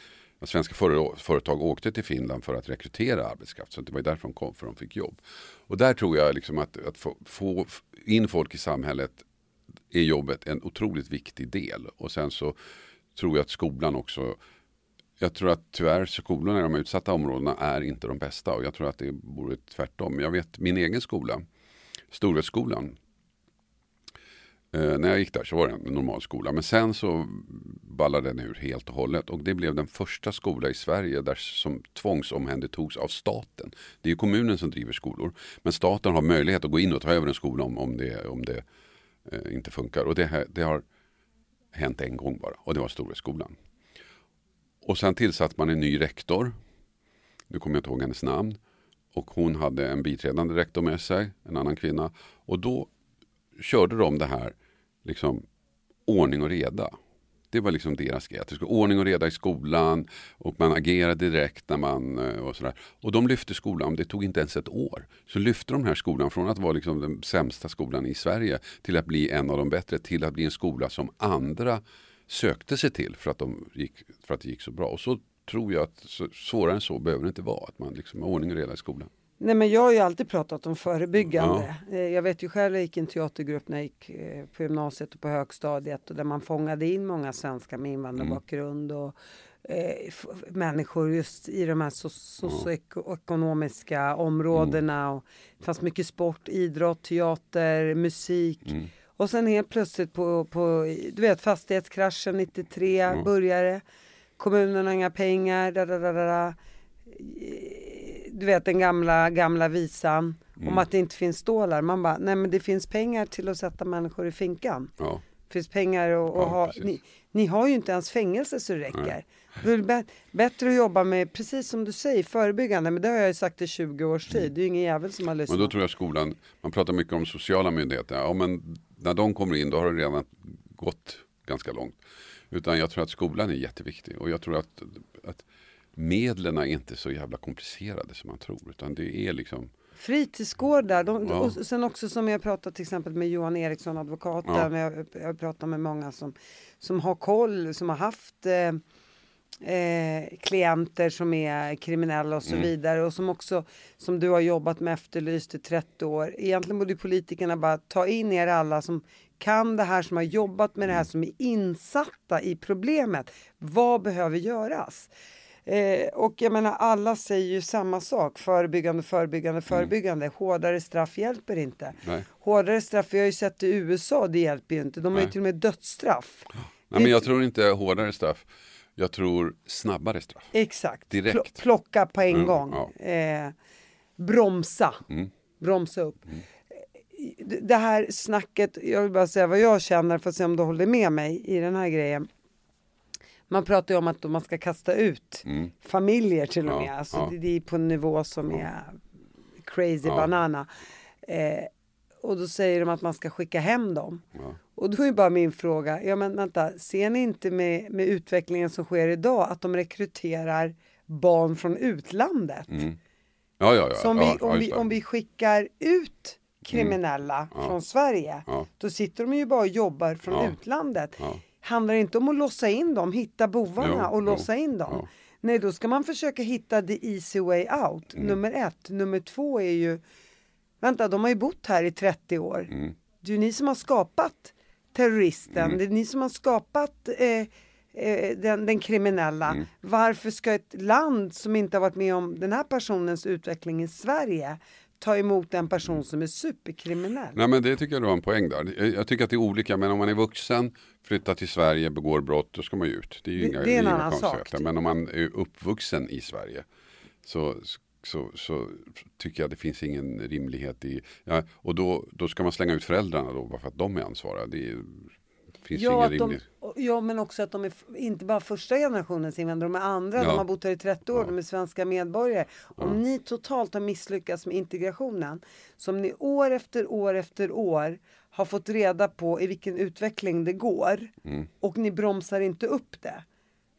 svenska företag åkte till Finland för att rekrytera arbetskraft. Så det var därför de kom, för de fick jobb. Och där tror jag liksom att, att få, få in folk i samhället är jobbet en otroligt viktig del. Och sen så tror jag att skolan också jag tror att tyvärr skolorna i de utsatta områdena är inte de bästa och jag tror att det vore tvärtom. Jag vet min egen skola, Storvetsskolan, Eh, när jag gick där så var det en normal skola men sen så ballade den ur helt och hållet och det blev den första skola i Sverige där som tvångsomhändertogs av staten. Det är kommunen som driver skolor men staten har möjlighet att gå in och ta över en skola om, om det, om det eh, inte funkar och det, det har hänt en gång bara och det var Storhetsskolan. Och sen tillsatte man en ny rektor. Nu kommer jag inte ihåg hennes namn. Och hon hade en biträdande rektor med sig, en annan kvinna. Och då körde de det här, liksom ordning och reda. Det var liksom deras grej. Att det skulle ordning och reda i skolan och man agerade direkt när man eh, och sådär. Och de lyfte skolan, det tog inte ens ett år. Så lyfte de den här skolan från att vara liksom den sämsta skolan i Sverige till att bli en av de bättre, till att bli en skola som andra sökte sig till för att, de gick, för att det gick så bra. Och så tror jag att svårare än så behöver det inte vara. Att man liksom har ordning och reda i skolan. Nej men jag har ju alltid pratat om förebyggande. Ja. Eh, jag vet ju själv, jag gick i en teatergrupp när jag gick eh, på gymnasiet och på högstadiet och där man fångade in många svenskar med invandrarbakgrund mm. och eh, människor just i de här socioekonomiska områdena. Mm. Och det fanns mycket sport, idrott, teater, musik. Mm. Och sen helt plötsligt på, på du vet fastighetskraschen 93 mm. började. Kommunen har inga pengar. Da, da, da, da, Du vet den gamla, gamla visan mm. om att det inte finns stålar. Man bara, nej men det finns pengar till att sätta människor i finkan. Ja. Det finns pengar och, och ja, ha, ni, ni, har ju inte ens fängelse så det räcker. Det är bättre att jobba med, precis som du säger, förebyggande. Men det har jag ju sagt i 20 års tid. Det är ju ingen jävel som har lyssnat. Men då tror jag skolan, man pratar mycket om sociala myndigheter. Ja, men när de kommer in då har det redan gått ganska långt. Utan jag tror att skolan är jätteviktig och jag tror att, att medlen är inte så jävla komplicerade som man tror. Utan det är liksom Fritidsgårdar, de, ja. och sen också som jag pratat till exempel med Johan Eriksson, advokaten. Ja. Jag, jag pratat med många som, som har koll, som har haft eh, eh, klienter som är kriminella och så mm. vidare och som också som du har jobbat med Efterlyst i 30 år. Egentligen borde politikerna bara ta in er alla som kan det här, som har jobbat med det här, mm. som är insatta i problemet. Vad behöver göras? Eh, och jag menar alla säger ju samma sak, förebyggande, förebyggande, mm. förebyggande. Mm. Hårdare straff hjälper inte. Nej. Hårdare straff, vi har ju sett i USA, det hjälper ju inte. De har ju till och med dödsstraff. Nej, men jag tror inte hårdare straff. Jag tror snabbare straff. Exakt. Direkt. plocka på en mm, gång. Ja. Eh, bromsa. Mm. Bromsa upp. Mm. Det här snacket, jag vill bara säga vad jag känner för att se om du håller med mig i den här grejen. Man pratar ju om att man ska kasta ut mm. familjer till och med. Ja, alltså ja. det, är på en nivå som är crazy banana. Eh, och då säger de att man ska skicka hem dem. Ja. Och då är bara min fråga, ja men vänta, ser ni inte med, med utvecklingen som sker idag att de rekryterar barn från utlandet? Mm. Ja, ja, ja. Så om, vi, om, vi, om vi skickar ut kriminella mm. ja. från Sverige, ja. då sitter de ju bara och jobbar från ja. utlandet. Handlar inte om att låsa in dem, hitta bovarna jo, och låsa in dem? Nej, då ska man försöka hitta the easy way out, mm. nummer ett. Nummer två är ju, vänta, de har ju bott här i 30 år. Mm. Det är ju ni som har skapat terroristen, mm. det är ni som har skapat eh, eh, den, den, kriminella. Mm. Varför ska ett land som inte har varit med om den här personens utveckling i Sverige ta emot en person som är superkriminell? Nej men det tycker jag du har en poäng där. Jag tycker att det är olika men om man är vuxen, flyttar till Sverige, begår brott, då ska man ju ut. Det är ju det, inga, det är en annan sak. Men om man är uppvuxen i Sverige så så, så tycker jag det finns ingen rimlighet i, ja, och då, då ska man slänga ut föräldrarna då bara för att de är ansvariga. Det är finns Ja, ingen att de, rimlig... ja, men också att de är inte bara första generationens invandrare, de är andra, Ja. de har bott här i 30 år, Ja. de är svenska medborgare. Om ni totalt har misslyckats med integrationen, som ni år efter år efter år har fått reda på i vilken utveckling det går Mm. och ni bromsar inte upp det.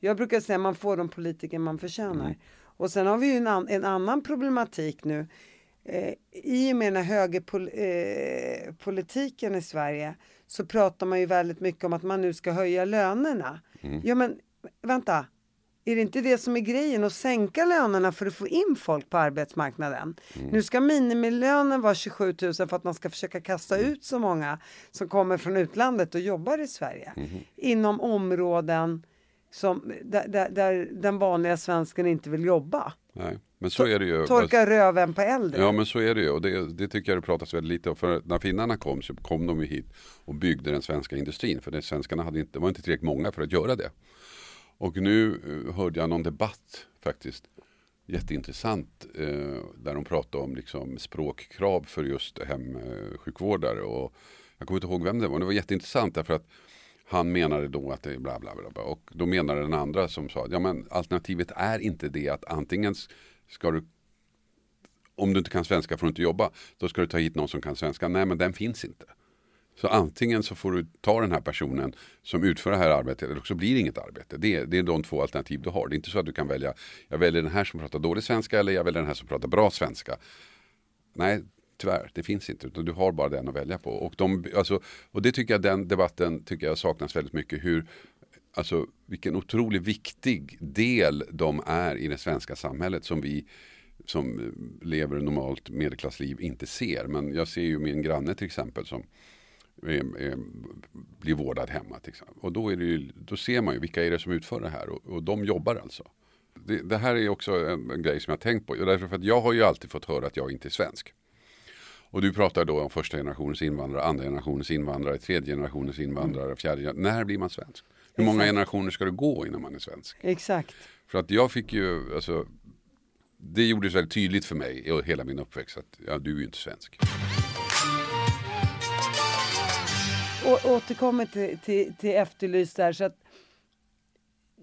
Jag brukar säga man får de politiker man förtjänar. Mm. Och sen har vi ju en, an, en annan problematik nu. Eh, I och med den här högerpolitiken eh, i Sverige så pratar man ju väldigt mycket om att man nu ska höja lönerna. Ja men vänta, är det inte det som är grejen att sänka lönerna för att få in folk på arbetsmarknaden? Nu ska minimilönen vara 27 000 för att man ska försöka kasta ut så många som kommer från utlandet och jobbar i Sverige. Inom områden som, där, där, där den vanliga svensken inte vill jobba. Nej, men så är det ju. Torka röven på äldre. Ja men så är det ju och det, det tycker jag det pratas väldigt lite om. För när finnarna kom så kom de ju hit och byggde den svenska industrin. För det, svenskarna hade inte, det var inte tillräckligt många för att göra det. Och nu eh, hörde jag någon debatt faktiskt. Jätteintressant. Eh, där de pratade om liksom, språkkrav för just hemsjukvårdare. Och jag kommer inte ihåg vem det var. Men det var jätteintressant därför att han menade då att det är bla bla bla. bla. Och då menade den andra som sa ja men alternativet är inte det att antingen ska du om du inte kan svenska får du inte jobba. Då ska du ta hit någon som kan svenska. Nej men den finns inte. Så antingen så får du ta den här personen som utför det här arbetet eller så blir det inget arbete. Det är, det är de två alternativ du har. Det är inte så att du kan välja, jag väljer den här som pratar dålig svenska eller jag väljer den här som pratar bra svenska. Nej, tyvärr, det finns inte. Utan du har bara den att välja på. Och, de, alltså, och det tycker jag den debatten tycker jag saknas väldigt mycket. Hur, alltså, vilken otroligt viktig del de är i det svenska samhället som vi som eh, lever normalt medelklassliv inte ser. Men jag ser ju min granne till exempel som är, är, blir vårdad hemma. Till exempel. Och då, är det ju, då ser man ju vilka är det som utför det här och, och de jobbar alltså. Det, det här är också en, en grej som jag har tänkt på. Därför för att jag har ju alltid fått höra att jag inte är svensk. Och du pratar då om första generationens invandrare, andra generationens invandrare, tredje generationens invandrare, fjärde generationens. När blir man svensk? Hur många Exakt. generationer ska det gå innan man är svensk? Exakt. För att jag fick ju, alltså, det gjordes väldigt tydligt för mig i hela min uppväxt att ja, du är ju inte svensk. Och återkommer till, till, till efterlyst där så att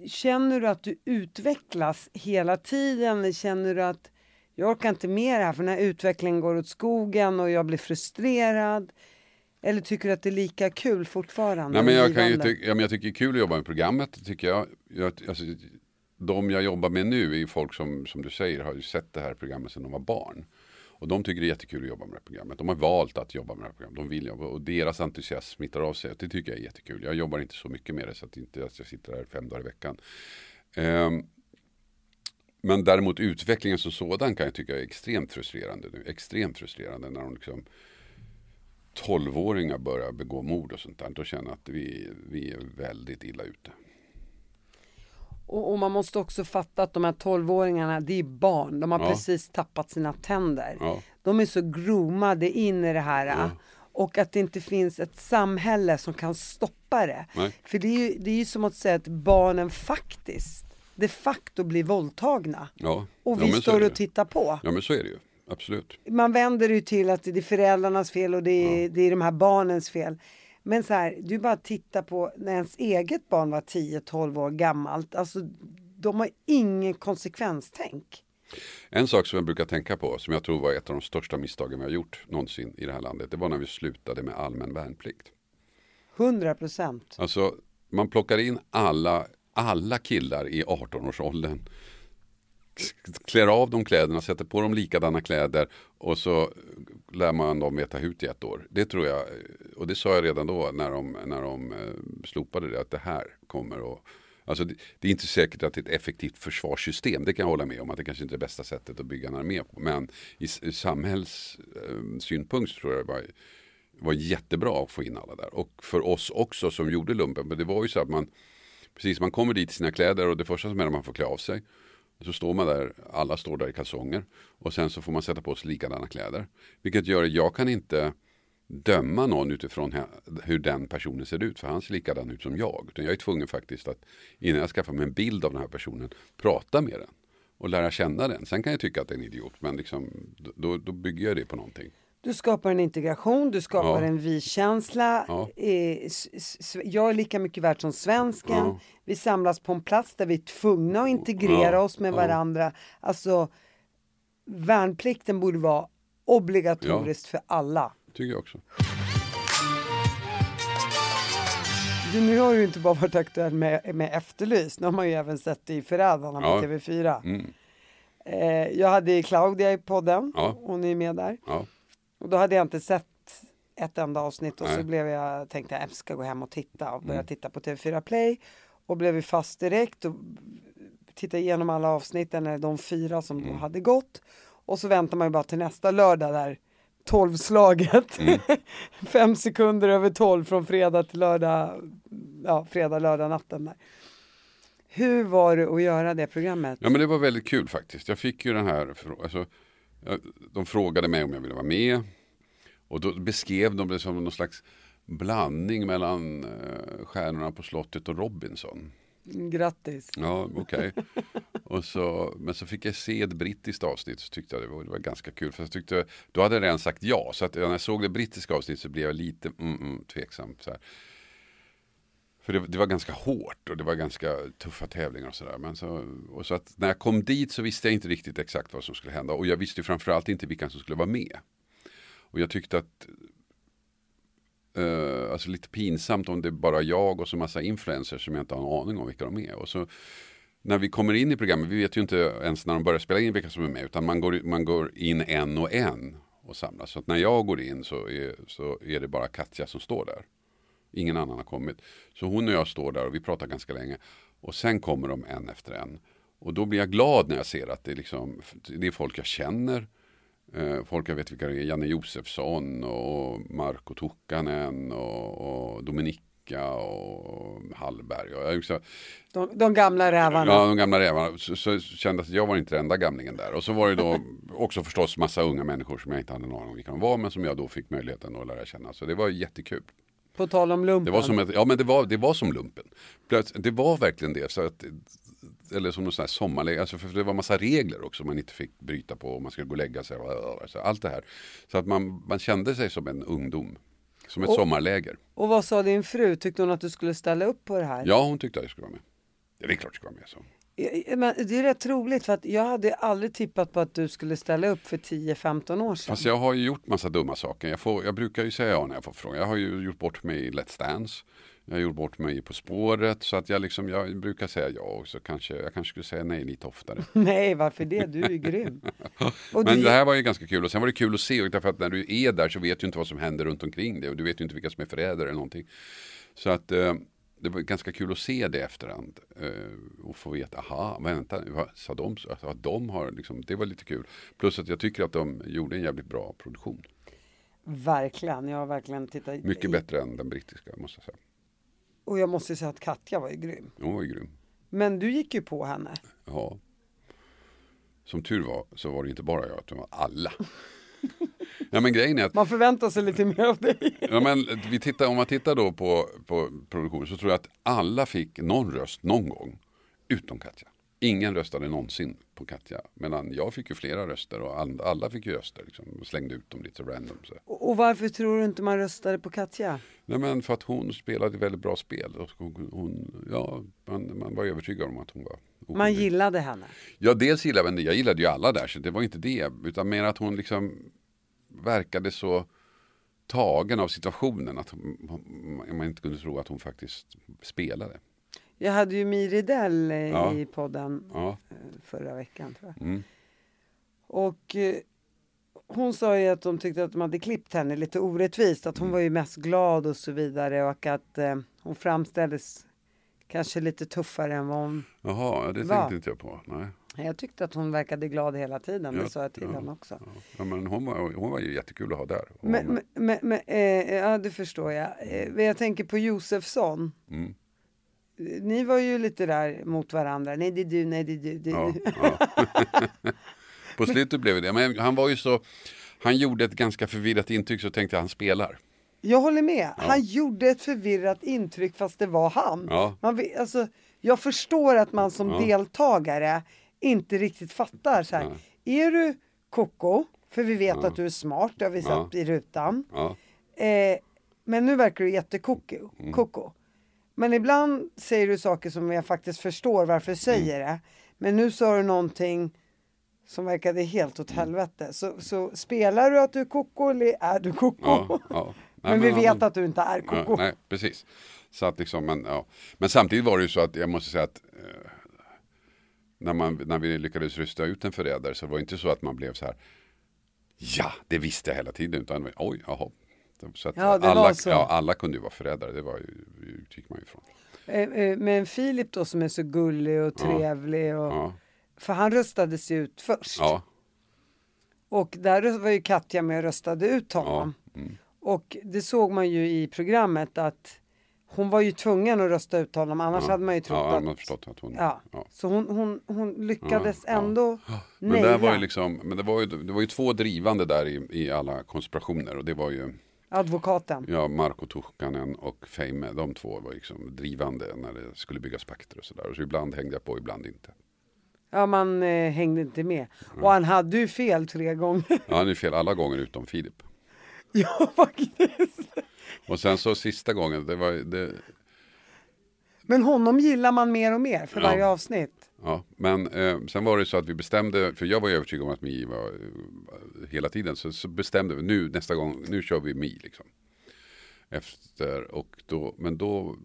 Känner du att du utvecklas hela tiden? Känner du att jag orkar inte med det här för den här utvecklingen går åt skogen och jag blir frustrerad? Eller tycker du att det är lika kul fortfarande? Nej, men jag, kan ju ty- ja, men jag tycker det är kul att jobba med programmet. Tycker jag. Jag, alltså, de jag jobbar med nu är ju folk som, som du säger, har ju sett det här programmet sedan de var barn. Och de tycker det är jättekul att jobba med det här programmet. De har valt att jobba med det här programmet. De vill jobba och deras entusiasm smittar av sig. Det tycker jag är jättekul. Jag jobbar inte så mycket med det så att inte att jag sitter här fem dagar i veckan. Ehm, men däremot utvecklingen som sådan kan jag tycka är extremt frustrerande nu. Extremt frustrerande när de liksom 12-åringar börjar begå mord och sånt där. Då känner jag att vi, vi är väldigt illa ute. Och, och man måste också fatta att de här 12-åringarna, det är barn. De har Ja. precis tappat sina tänder. Ja. De är så groomade in i det här. Och att det inte finns ett samhälle som kan stoppa det. Nej. För det är, ju, det är ju som att säga att barnen faktiskt de facto blir våldtagna. Ja. Och ja, vi så står och tittar på. Ja men så är det ju. Absolut. Man vänder ju till att det är föräldrarnas fel och det är, det är de här barnens fel. Men så här, du bara tittar på när ens eget barn var 10-12 år gammalt. Alltså, de har ingen konsekvenstänk. En sak som jag brukar tänka på, som jag tror var ett av de största misstagen vi har gjort någonsin i det här landet. Det var när vi slutade med allmän värnplikt. 100 procent. Alltså, man plockar in alla, alla killar i 18-årsåldern. Klär av dem kläderna, sätter på dem likadana kläder och så lär man dem veta hut i ett år. Det tror jag, och det sa jag redan då när de, när de eh, slopade det, att det här kommer att Alltså det, det är inte säkert att det är ett effektivt försvarssystem, det kan jag hålla med om, att det kanske inte är det bästa sättet att bygga en armé på. Men i, i samhällssynpunkt eh, tror jag det var, var jättebra att få in alla där. Och för oss också som gjorde lumpen, men det var ju så att man Precis, man kommer dit i sina kläder och det första som är att man får klä av sig. Så står man där, alla står där i kalsonger. Och sen så får man sätta på sig likadana kläder. Vilket gör att jag kan inte döma någon utifrån hur den personen ser ut. För han ser likadan ut som jag. Utan jag är tvungen faktiskt att innan jag skaffar mig en bild av den här personen prata med den. Och lära känna den. Sen kan jag tycka att det är en idiot. Men liksom, då, då bygger jag det på någonting. Du skapar en integration, du skapar Ja. en vi-känsla. Ja. Eh, Jag är lika mycket värd som svensken. Ja. Vi samlas på en plats där vi är tvungna att integrera oss med varandra. Alltså, värnplikten borde vara obligatoriskt för alla. Tycker jag också. Du, nu har du inte bara varit aktuell med, med Efterlyst, nu har man ju även sett det i Förrädarna Ja. TV4. Mm. Eh, jag hade Claudia i podden, hon är med där. Och då hade jag inte sett ett enda avsnitt och så Nej. blev jag, tänkte jag ska gå hem och titta och börja Mm. titta på TV4 Play. Och blev fast direkt och tittade igenom alla avsnitten, eller de fyra som Mm. då hade gått. Och så väntar man ju bara till nästa lördag där tolvslaget. Mm. [laughs] Fem sekunder över tolv från fredag till lördag, ja fredag, lördag natten där. Hur var det att göra det programmet? Ja men det var väldigt kul faktiskt. Jag fick ju den här, alltså, de frågade mig om jag ville vara med. Och då beskrev de det som någon slags blandning mellan eh, Stjärnorna på slottet och Robinson. Grattis! Ja, okej. [laughs] Och så, men så fick jag se ett brittiskt avsnitt så tyckte jag det var, det var ganska kul. För jag tyckte, då hade jag redan sagt ja. Så att när jag såg det brittiska avsnittet så blev jag lite mm, mm, tveksam. Så här. För det, det var ganska hårt och det var ganska tuffa tävlingar och sådär. Så, och så att när jag kom dit så visste jag inte riktigt exakt vad som skulle hända. Och jag visste ju framförallt inte vilka som skulle vara med. Och jag tyckte att Uh, alltså lite pinsamt om det är bara jag och så massa influencers som jag inte har en aning om vilka de är. Och så när vi kommer in i programmet, vi vet ju inte ens när de börjar spela in vilka som är med, utan man går, man går in en och en och samlas. Så att när jag går in så är, så är det bara Katja som står där. Ingen annan har kommit. Så hon och jag står där och vi pratar ganska länge. Och sen kommer de en efter en. Och då blir jag glad när jag ser att det är, liksom, det är folk jag känner. Eh, folk jag vet vilka det är. Janne Josefsson och Marko Tukkanen och, och Dominika och Hallberg. Och jag, liksom, De, de gamla rävarna. Ja, de gamla rävarna. Så, så kände jag att jag var inte den enda gamlingen där. Och så var det då också förstås massa unga människor som jag inte hade en aning om vilka de var. Men som jag då fick möjligheten att lära känna. Så det var jättekul. På tal om lumpen. Det var som, ett, ja, men det var, det var som lumpen. Plöts- Det var verkligen det. Så att, eller som någon sån här sommarläge. Alltså för det var massa regler också man inte fick bryta på. Och man skulle gå och lägga sig. och- Så allt det här. Så att man, man kände sig som en ungdom. Som ett Och- sommarläger. Och vad sa din fru? Tyckte hon att du skulle ställa upp på det här? Ja, hon tyckte att jag skulle vara med. Ja, det är klart jag ska vara med. Så. Ja, Men det är rätt roligt för att jag hade aldrig tippat på att du skulle ställa upp för 10-15 år sedan. Fast jag har ju gjort massa dumma saker. Jag, får, jag brukar ju säga ja när jag får frågan. Jag har ju gjort bort mig i Let's Dance. Jag har gjort bort mig På spåret. Så att jag, liksom, jag brukar säga ja och så kanske jag kanske skulle säga nej lite oftare. [laughs] Nej, varför det? Du är ju grym. [laughs] Men du, det här var ju ganska kul och sen var det kul att se. Därför att när du är där så vet du inte vad som händer runt omkring dig. Och du vet ju inte vilka som är förrädare eller någonting. Så att eh, det var ganska kul att se det efterhand. Eh, och få veta, aha, vänta, vad sa de? så? Alltså, att de har liksom, det var lite kul. Plus att jag tycker att de gjorde en jävligt bra produktion. Verkligen, jag har verkligen tittat. Mycket i- bättre än den brittiska måste jag säga. Och jag måste säga att Katja var ju grym. Hon var ju grym. Men du gick ju på henne. Ja. Som tur var så var det inte bara jag, utan alla. Ja men grejen är att Man förväntar sig lite mer av dig. Ja, men vi tittar, om man tittar då på, på produktionen så tror jag att alla fick någon röst någon gång. Utom Katja. Ingen röstade någonsin på Katja. Medan jag fick ju flera röster och all- alla fick ju röster. Liksom, och slängde ut dem lite random. Så. Och varför tror du inte man röstade på Katja? Nej, men för att hon spelade väldigt bra spel. Och hon, ja, man, man var övertygad om att hon var Man oskyldig. gillade henne. Ja, dels gillade jag, jag gillade ju alla där så det var inte det. Utan mer att hon liksom verkade så tagen av situationen att man inte kunde tro att hon faktiskt spelade. Jag hade ju Miri Dell eh, Ja. i podden Ja, eh, förra veckan tror jag. mm. Och eh, hon sa ju att de tyckte att de hade klippt henne lite orättvist. Att hon Mm. var ju mest glad och så vidare och att eh, hon framställdes kanske lite tuffare än vad hon... Jaha, det Va? tänkte inte jag på. Nej. Jag tyckte att hon verkade glad hela tiden. Det Ja, sa jag till ja, henne också. Ja. Men hon, var, hon var ju jättekul att ha där. Men, var men, men, men eh, ja, det förstår jag. Eh, jag tänker på Josefsson. Mm. Ni var ju lite där mot varandra. Nej, det är du, nej, det är du. Det är Ja, du. ja. [laughs] på slutet blev det. Men han var ju så, han gjorde ett ganska förvirrat intryck så tänkte jag han spelar. Jag håller med. Han gjorde ett förvirrat intryck fast det var han. Ja. Man alltså, jag förstår att man som Ja. deltagare inte riktigt fattar. Så här. Är du koko För vi vet att du är smart, det har vi Ja. sett i rutan. Ja. Eh, men nu verkar du jättekoko. Mm. Koko. Men ibland säger du saker som jag faktiskt förstår varför du säger Mm. det. Men nu sa du någonting som verkade helt åt helvete. Så, så spelar du att du är koko eller är du koko? Ja, ja. [laughs] Nej, men vi ja, vet men- att du inte är koko. Ja, nej, precis. Så att liksom, men, ja. men samtidigt var det ju så att jag måste säga att eh, när, man, när vi lyckades rysta ut en förrädare så var det inte så att man blev så här Ja, det visste jag hela tiden. Utan oj, jaha. Så att Ja, det alla, så. Ja, alla kunde ju vara förrädare. Det var ju, utgick man ju ifrån. Eh, eh, Men Filip då som är så gullig och trevlig. Och, Ja, För han röstades ju ut först. ja, Och där var ju Katja med och röstade ut honom. mm. Och det såg man ju i programmet att hon var ju tvungen att rösta ut honom annars hade man ju trott ja, att... förstått att hon... Ja. ja. Så hon, hon, hon lyckades Ja, ja. ändå Men, där var ju liksom, men det, var ju, det var ju två drivande där i, i alla konspirationer. Och det var ju Advokaten. Ja, Marko Tuhkanen och Feime, de två var liksom drivande när det skulle byggas pakter och sådär. Så ibland hängde jag på, ibland inte. Ja, man eh, hängde inte med. Och han hade ju fel tre gånger. Ja, han är fel alla gånger utom Filip. [laughs] ja, faktiskt. Och sen så sista gången, det var det, Men honom gillar man mer och mer för Ja. varje avsnitt. Ja. Men eh, sen var det så att vi bestämde, för jag var ju övertygad om att Mi var eh, hela tiden. Så, så bestämde vi, nu nästa gång, nu kör vi Mi liksom. Efter, och då, men då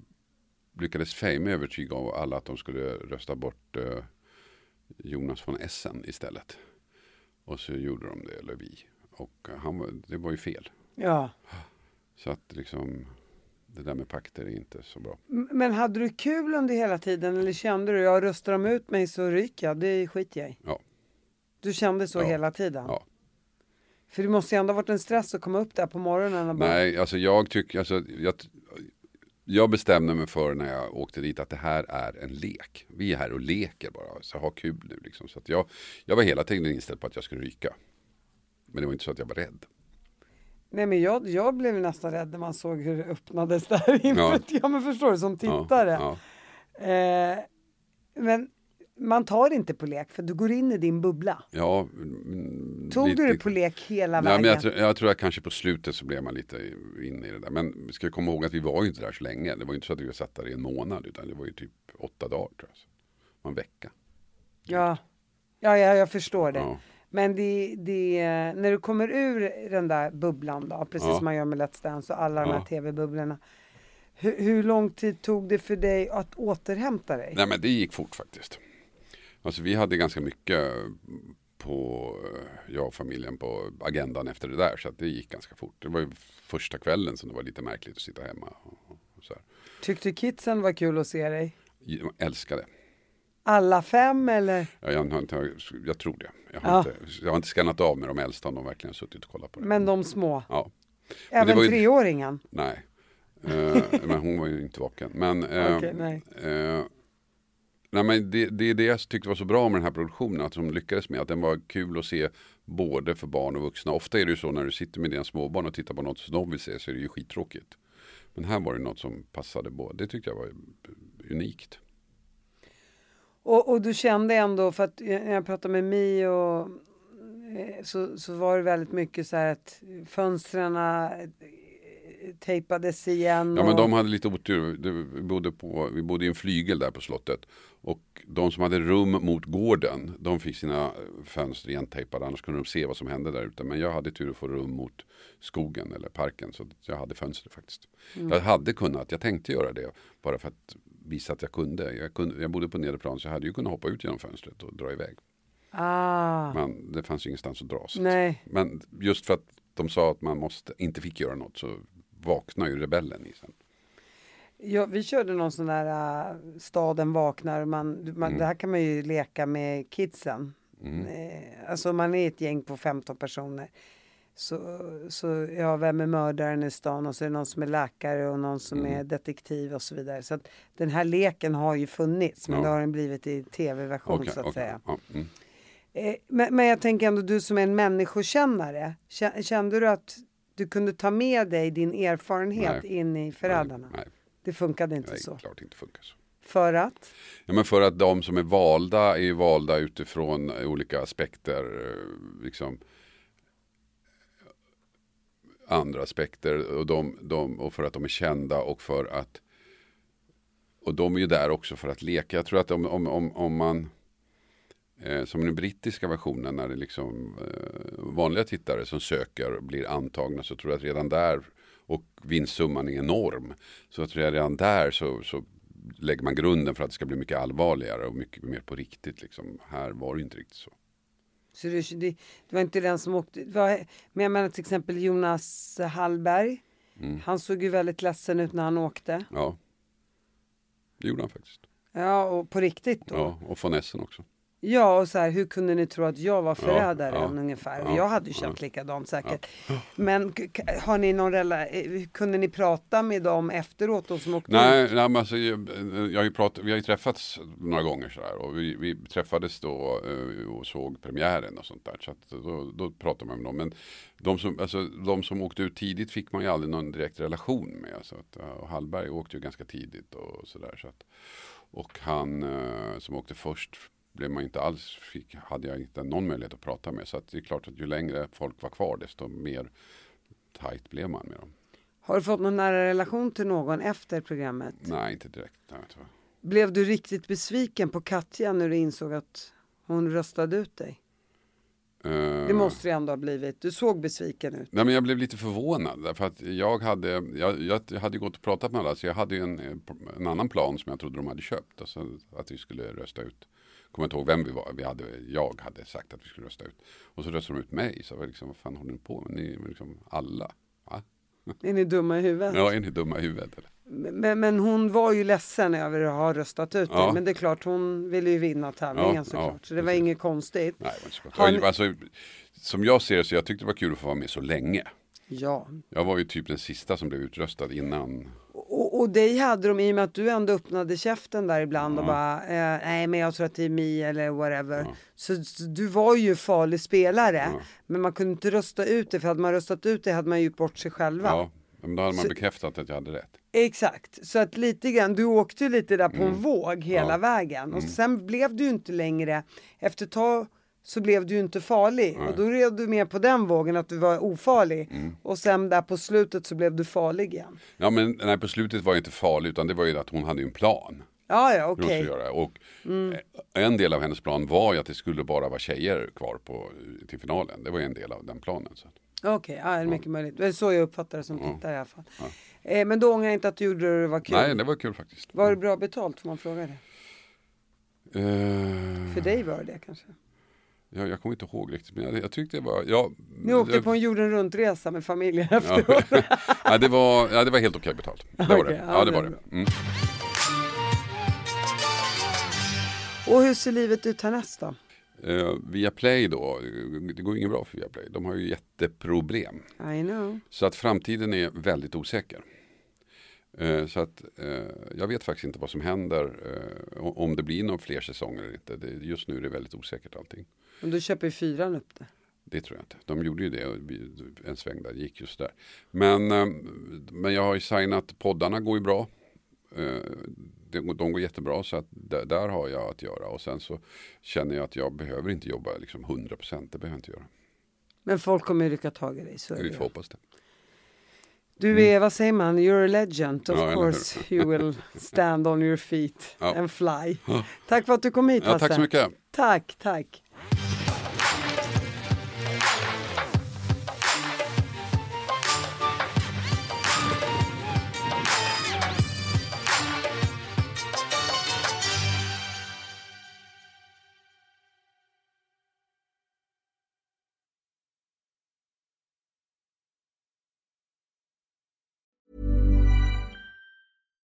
lyckades Feime övertyga alla att de skulle rösta bort eh, Jonas von Essen istället. Och så gjorde de det, eller vi. Och eh, han, det var ju fel. Ja. Så att liksom, det där med pakter är inte så bra. Men hade du kul under hela tiden eller kände du, jag röstar de ut mig så ryker jag, det skiter jag i. Ja. Du kände så Ja. hela tiden? Ja. För det måste ju ändå ha varit en stress att komma upp där på morgonen och bara, Nej, alltså jag tycker, alltså, jag, jag bestämde mig för när jag åkte dit att det här är en lek. Vi är här och leker bara, så ha kul nu liksom. Så jag, jag var hela tiden inställd på att jag skulle ryka. Men det var inte så att jag var rädd. Nej men jag, jag blev nästan rädd när man såg hur det öppnades där [laughs] ja. Ja. men förstår du, som Ja, tittare. ja. Eh, men man tar inte på lek för du går in i din bubbla. Ja, mm, Tog lite- du det på lek hela vägen? men jag, tror- jag tror att kanske på slutet så blev man lite inne i det där. Men vi ska komma ihåg att vi var ju inte där så länge. Det var ju inte så att vi satt där i en månad. Utan det var ju typ åtta dagar tror jag. Så. En vecka. Ja, ja, ja jag förstår det. Ja. Men det, det, när du kommer ur den där bubblan då, precis Ja. som man gör med Let's Dance och alla de här Ja. tv-bubblorna. Hur, hur lång tid tog det för dig att återhämta dig? Nej men det gick fort faktiskt. Alltså vi hade ganska mycket på, jag och familjen på agendan efter det där. Så det gick ganska fort. Det var ju första kvällen som det var lite märkligt att sitta hemma. Och, och. Tyckte kidsen var kul att se dig? Jag älskade. Alla fem eller? Jag, jag, inte- jag tror det. Jag har, Ja. inte, jag har inte skannat av med de äldsta om de verkligen har suttit och kollat på det. Men de små? Ja, Även ju- treåringen? nej. Eh, men hon var ju inte vaken. Men, eh, Okej, nej. eh, nej, men det, det är det jag tyckte var så bra med den här produktionen. Att de lyckades med. Att den var kul att se både för barn och vuxna. Ofta är det ju så när du sitter med dina småbarn och tittar på något som de vill se så är det ju skittråkigt. Men här var det något som passade båda. Det tyckte jag var unikt. Och, och du kände ändå, för att när jag pratade med Mi och eh, så, så var det väldigt mycket så här att fönstren eh, tejpades igen. Ja men och- de hade lite otur. Vi bodde, på, vi bodde i en flygel där på slottet. Och de som hade rum mot gården, de fick sina fönster igentejpade. Annars kunde de se vad som hände där ute. Men jag hade tur att få rum mot skogen eller parken. Så jag hade fönster faktiskt. Jag hade kunnat, jag tänkte göra det. Bara för att visa att jag kunde. Jag, kunde, jag bodde på nedre plan så jag hade ju kunnat hoppa ut genom fönstret och dra iväg. Ah, Men det fanns ju ingenstans att dra. Så nej. Men just för att de sa att man måste, inte fick göra något så vaknar ju rebellen i sen. Ja, vi körde någon sån där äh, staden vaknar. Man, man, Mm. Det här kan man ju leka med kidsen. Mm. Eh, alltså man är ett gäng på 15 personer. Så, så ja, vem är mördaren i stan och så är det någon som är läkare och någon som Mm. är detektiv och så vidare. Så att den här leken har ju funnits men Ja. det har den blivit i tv-version Okej, så att okej, säga. ja, mm. Eh, men, men jag tänker ändå du som är en människokännare. kä- Kände du att du kunde ta med dig din erfarenhet Nej. in i Förrädarna? Nej, Det funkade inte nej, så. klart inte funkar så. För att? Ja, men för att de som är valda är valda utifrån olika aspekter. eh, Liksom, andra aspekter och, de, de, och för att de är kända och för att och de är ju där också för att leka. Jag tror att om, om, om, om man eh, som den brittiska versionen när det liksom eh, vanliga tittare som söker blir antagna så tror jag att redan där och vinstsumman är enorm. Så jag tror jag redan där så, så lägger man grunden för att det ska bli mycket allvarligare och mycket mer på riktigt. Liksom. Här var det inte riktigt så. Så det, det, var inte den som åkte. Var, men jag menar till exempel Jonas Hallberg. Mm. Han såg ju väldigt ledsen ut när han åkte. Ja, det gjorde han faktiskt. Ja, och på riktigt då. Ja, och von Essen också. Ja, och så här, hur kunde ni tro att jag var förrädaren ja, ungefär? ja, jag hade ju känt likadant säkert. Men har ni någon rela- eh, kunde ni prata med dem efteråt, de som åkte Nej, ut? nej men alltså, jag, jag har ju pratat, vi har ju träffats några gånger sådär och vi, vi träffades då eh, och såg premiären och sånt där. Så att då, då pratade man med dem. Men de som, alltså, de som åkte ut tidigt fick man ju aldrig någon direkt relation med. Så att, eh, och Hallberg åkte ju ganska tidigt och sådär. Så att, och han eh, som åkte först blev man inte alls, fick, hade jag inte någon möjlighet att prata med. Så det är klart att ju längre folk var kvar desto mer tajt blev man med dem. Har du fått någon nära relation till någon efter programmet? Nej, inte direkt. Nej. Blev du riktigt besviken på Katja när du insåg att hon röstade ut dig? Det Eh, måste det ändå ha blivit. Du såg besviken ut. Nej, men jag blev lite förvånad därför att jag hade, jag, jag hade gått och pratat med alla så jag hade en, en annan plan som jag trodde de hade köpt. Alltså att vi skulle rösta ut. Kommer inte ihåg vem vi var. Vi hade, jag hade sagt att vi skulle rösta ut. Och så röstade de ut mig. Så var liksom, vad fan håller ni på med? Ni är liksom alla. Va? Är ni dumma i huvudet? Ja, är ni dumma i huvudet? Eller? Men, men hon var ju ledsen över att ha röstat ut. Ja. Men det är klart, hon ville ju vinna tävlingen Ja, såklart. ja, så det var precis. inget konstigt. Nej, det ni- Alltså, som jag ser det så jag tyckte det var kul att få vara med så länge. Ja. Jag var ju typ den sista som blev utröstad innan. Och, dig hade de i och med att du ändå öppnade käften där ibland och bara eh, nej men jag tror att det är Mi eller whatever. Så, så du var ju farlig spelare. Men man kunde inte rösta ut det för hade man röstat ut det hade man gjort bort sig själva. Ja, men då hade man Så- bekräftat att jag hade rätt. Exakt, så att lite grann, du åkte ju lite där på Mm. en våg hela vägen och sen blev du ju inte längre, efter ett tag så blev du ju inte farlig och då red du med på den vågen att du var ofarlig Mm. och sen där på slutet så blev du farlig igen. Ja men nej, på slutet var det inte farligt utan det var ju att hon hade en plan. Ja, ja, okej. göra. Och eh, en del av hennes plan var ju att det skulle bara vara tjejer kvar på, till finalen. Det var en del av den planen. Så. Okej, ja, det är mycket möjligt. Det är så jag uppfattar det som tittare i alla fall. Eh, men då ångrar jag inte att du gjorde det och det var kul. Nej, det var kul faktiskt. Var det bra betalt får man fråga det? Eh, För dig var det kanske? Jag, jag kommer inte ihåg riktigt, men jag, jag tyckte det var... Ja, Ni åkte det, på en jorden runt-resa med familjen efteråt. [laughs] ja, det var, ja, det var helt okej betalt. Det var Okej, det. ja, det var det. Mm. och hur ser livet ut härnäst då? Eh, via Play då, det går inget bra för Viaplay. De har ju jätteproblem. I know. Så att framtiden är väldigt osäker. Eh, Så att eh, jag vet faktiskt inte vad som händer. eh, Om det blir några fler säsonger eller inte. Det, just nu är det väldigt osäkert allting. Och då köper ju fyran upp det. Det tror jag inte. De gjorde ju det en sväng där, det gick just där. Men, eh, men jag har ju signat, poddarna går ju bra. Eh, De, de går jättebra så att där, där har jag att göra. Och sen så känner jag att jag behöver inte jobba liksom 100%. Det behöver jag inte göra. Men folk kommer ju rycka tag i dig. Så är Vi får hoppas det. Du är, vad säger man, you're a legend. Of Ja, course you will stand on your feet Ja. and fly. Tack för att du kom hit Ja, Hasse. tack så mycket. Tack, tack.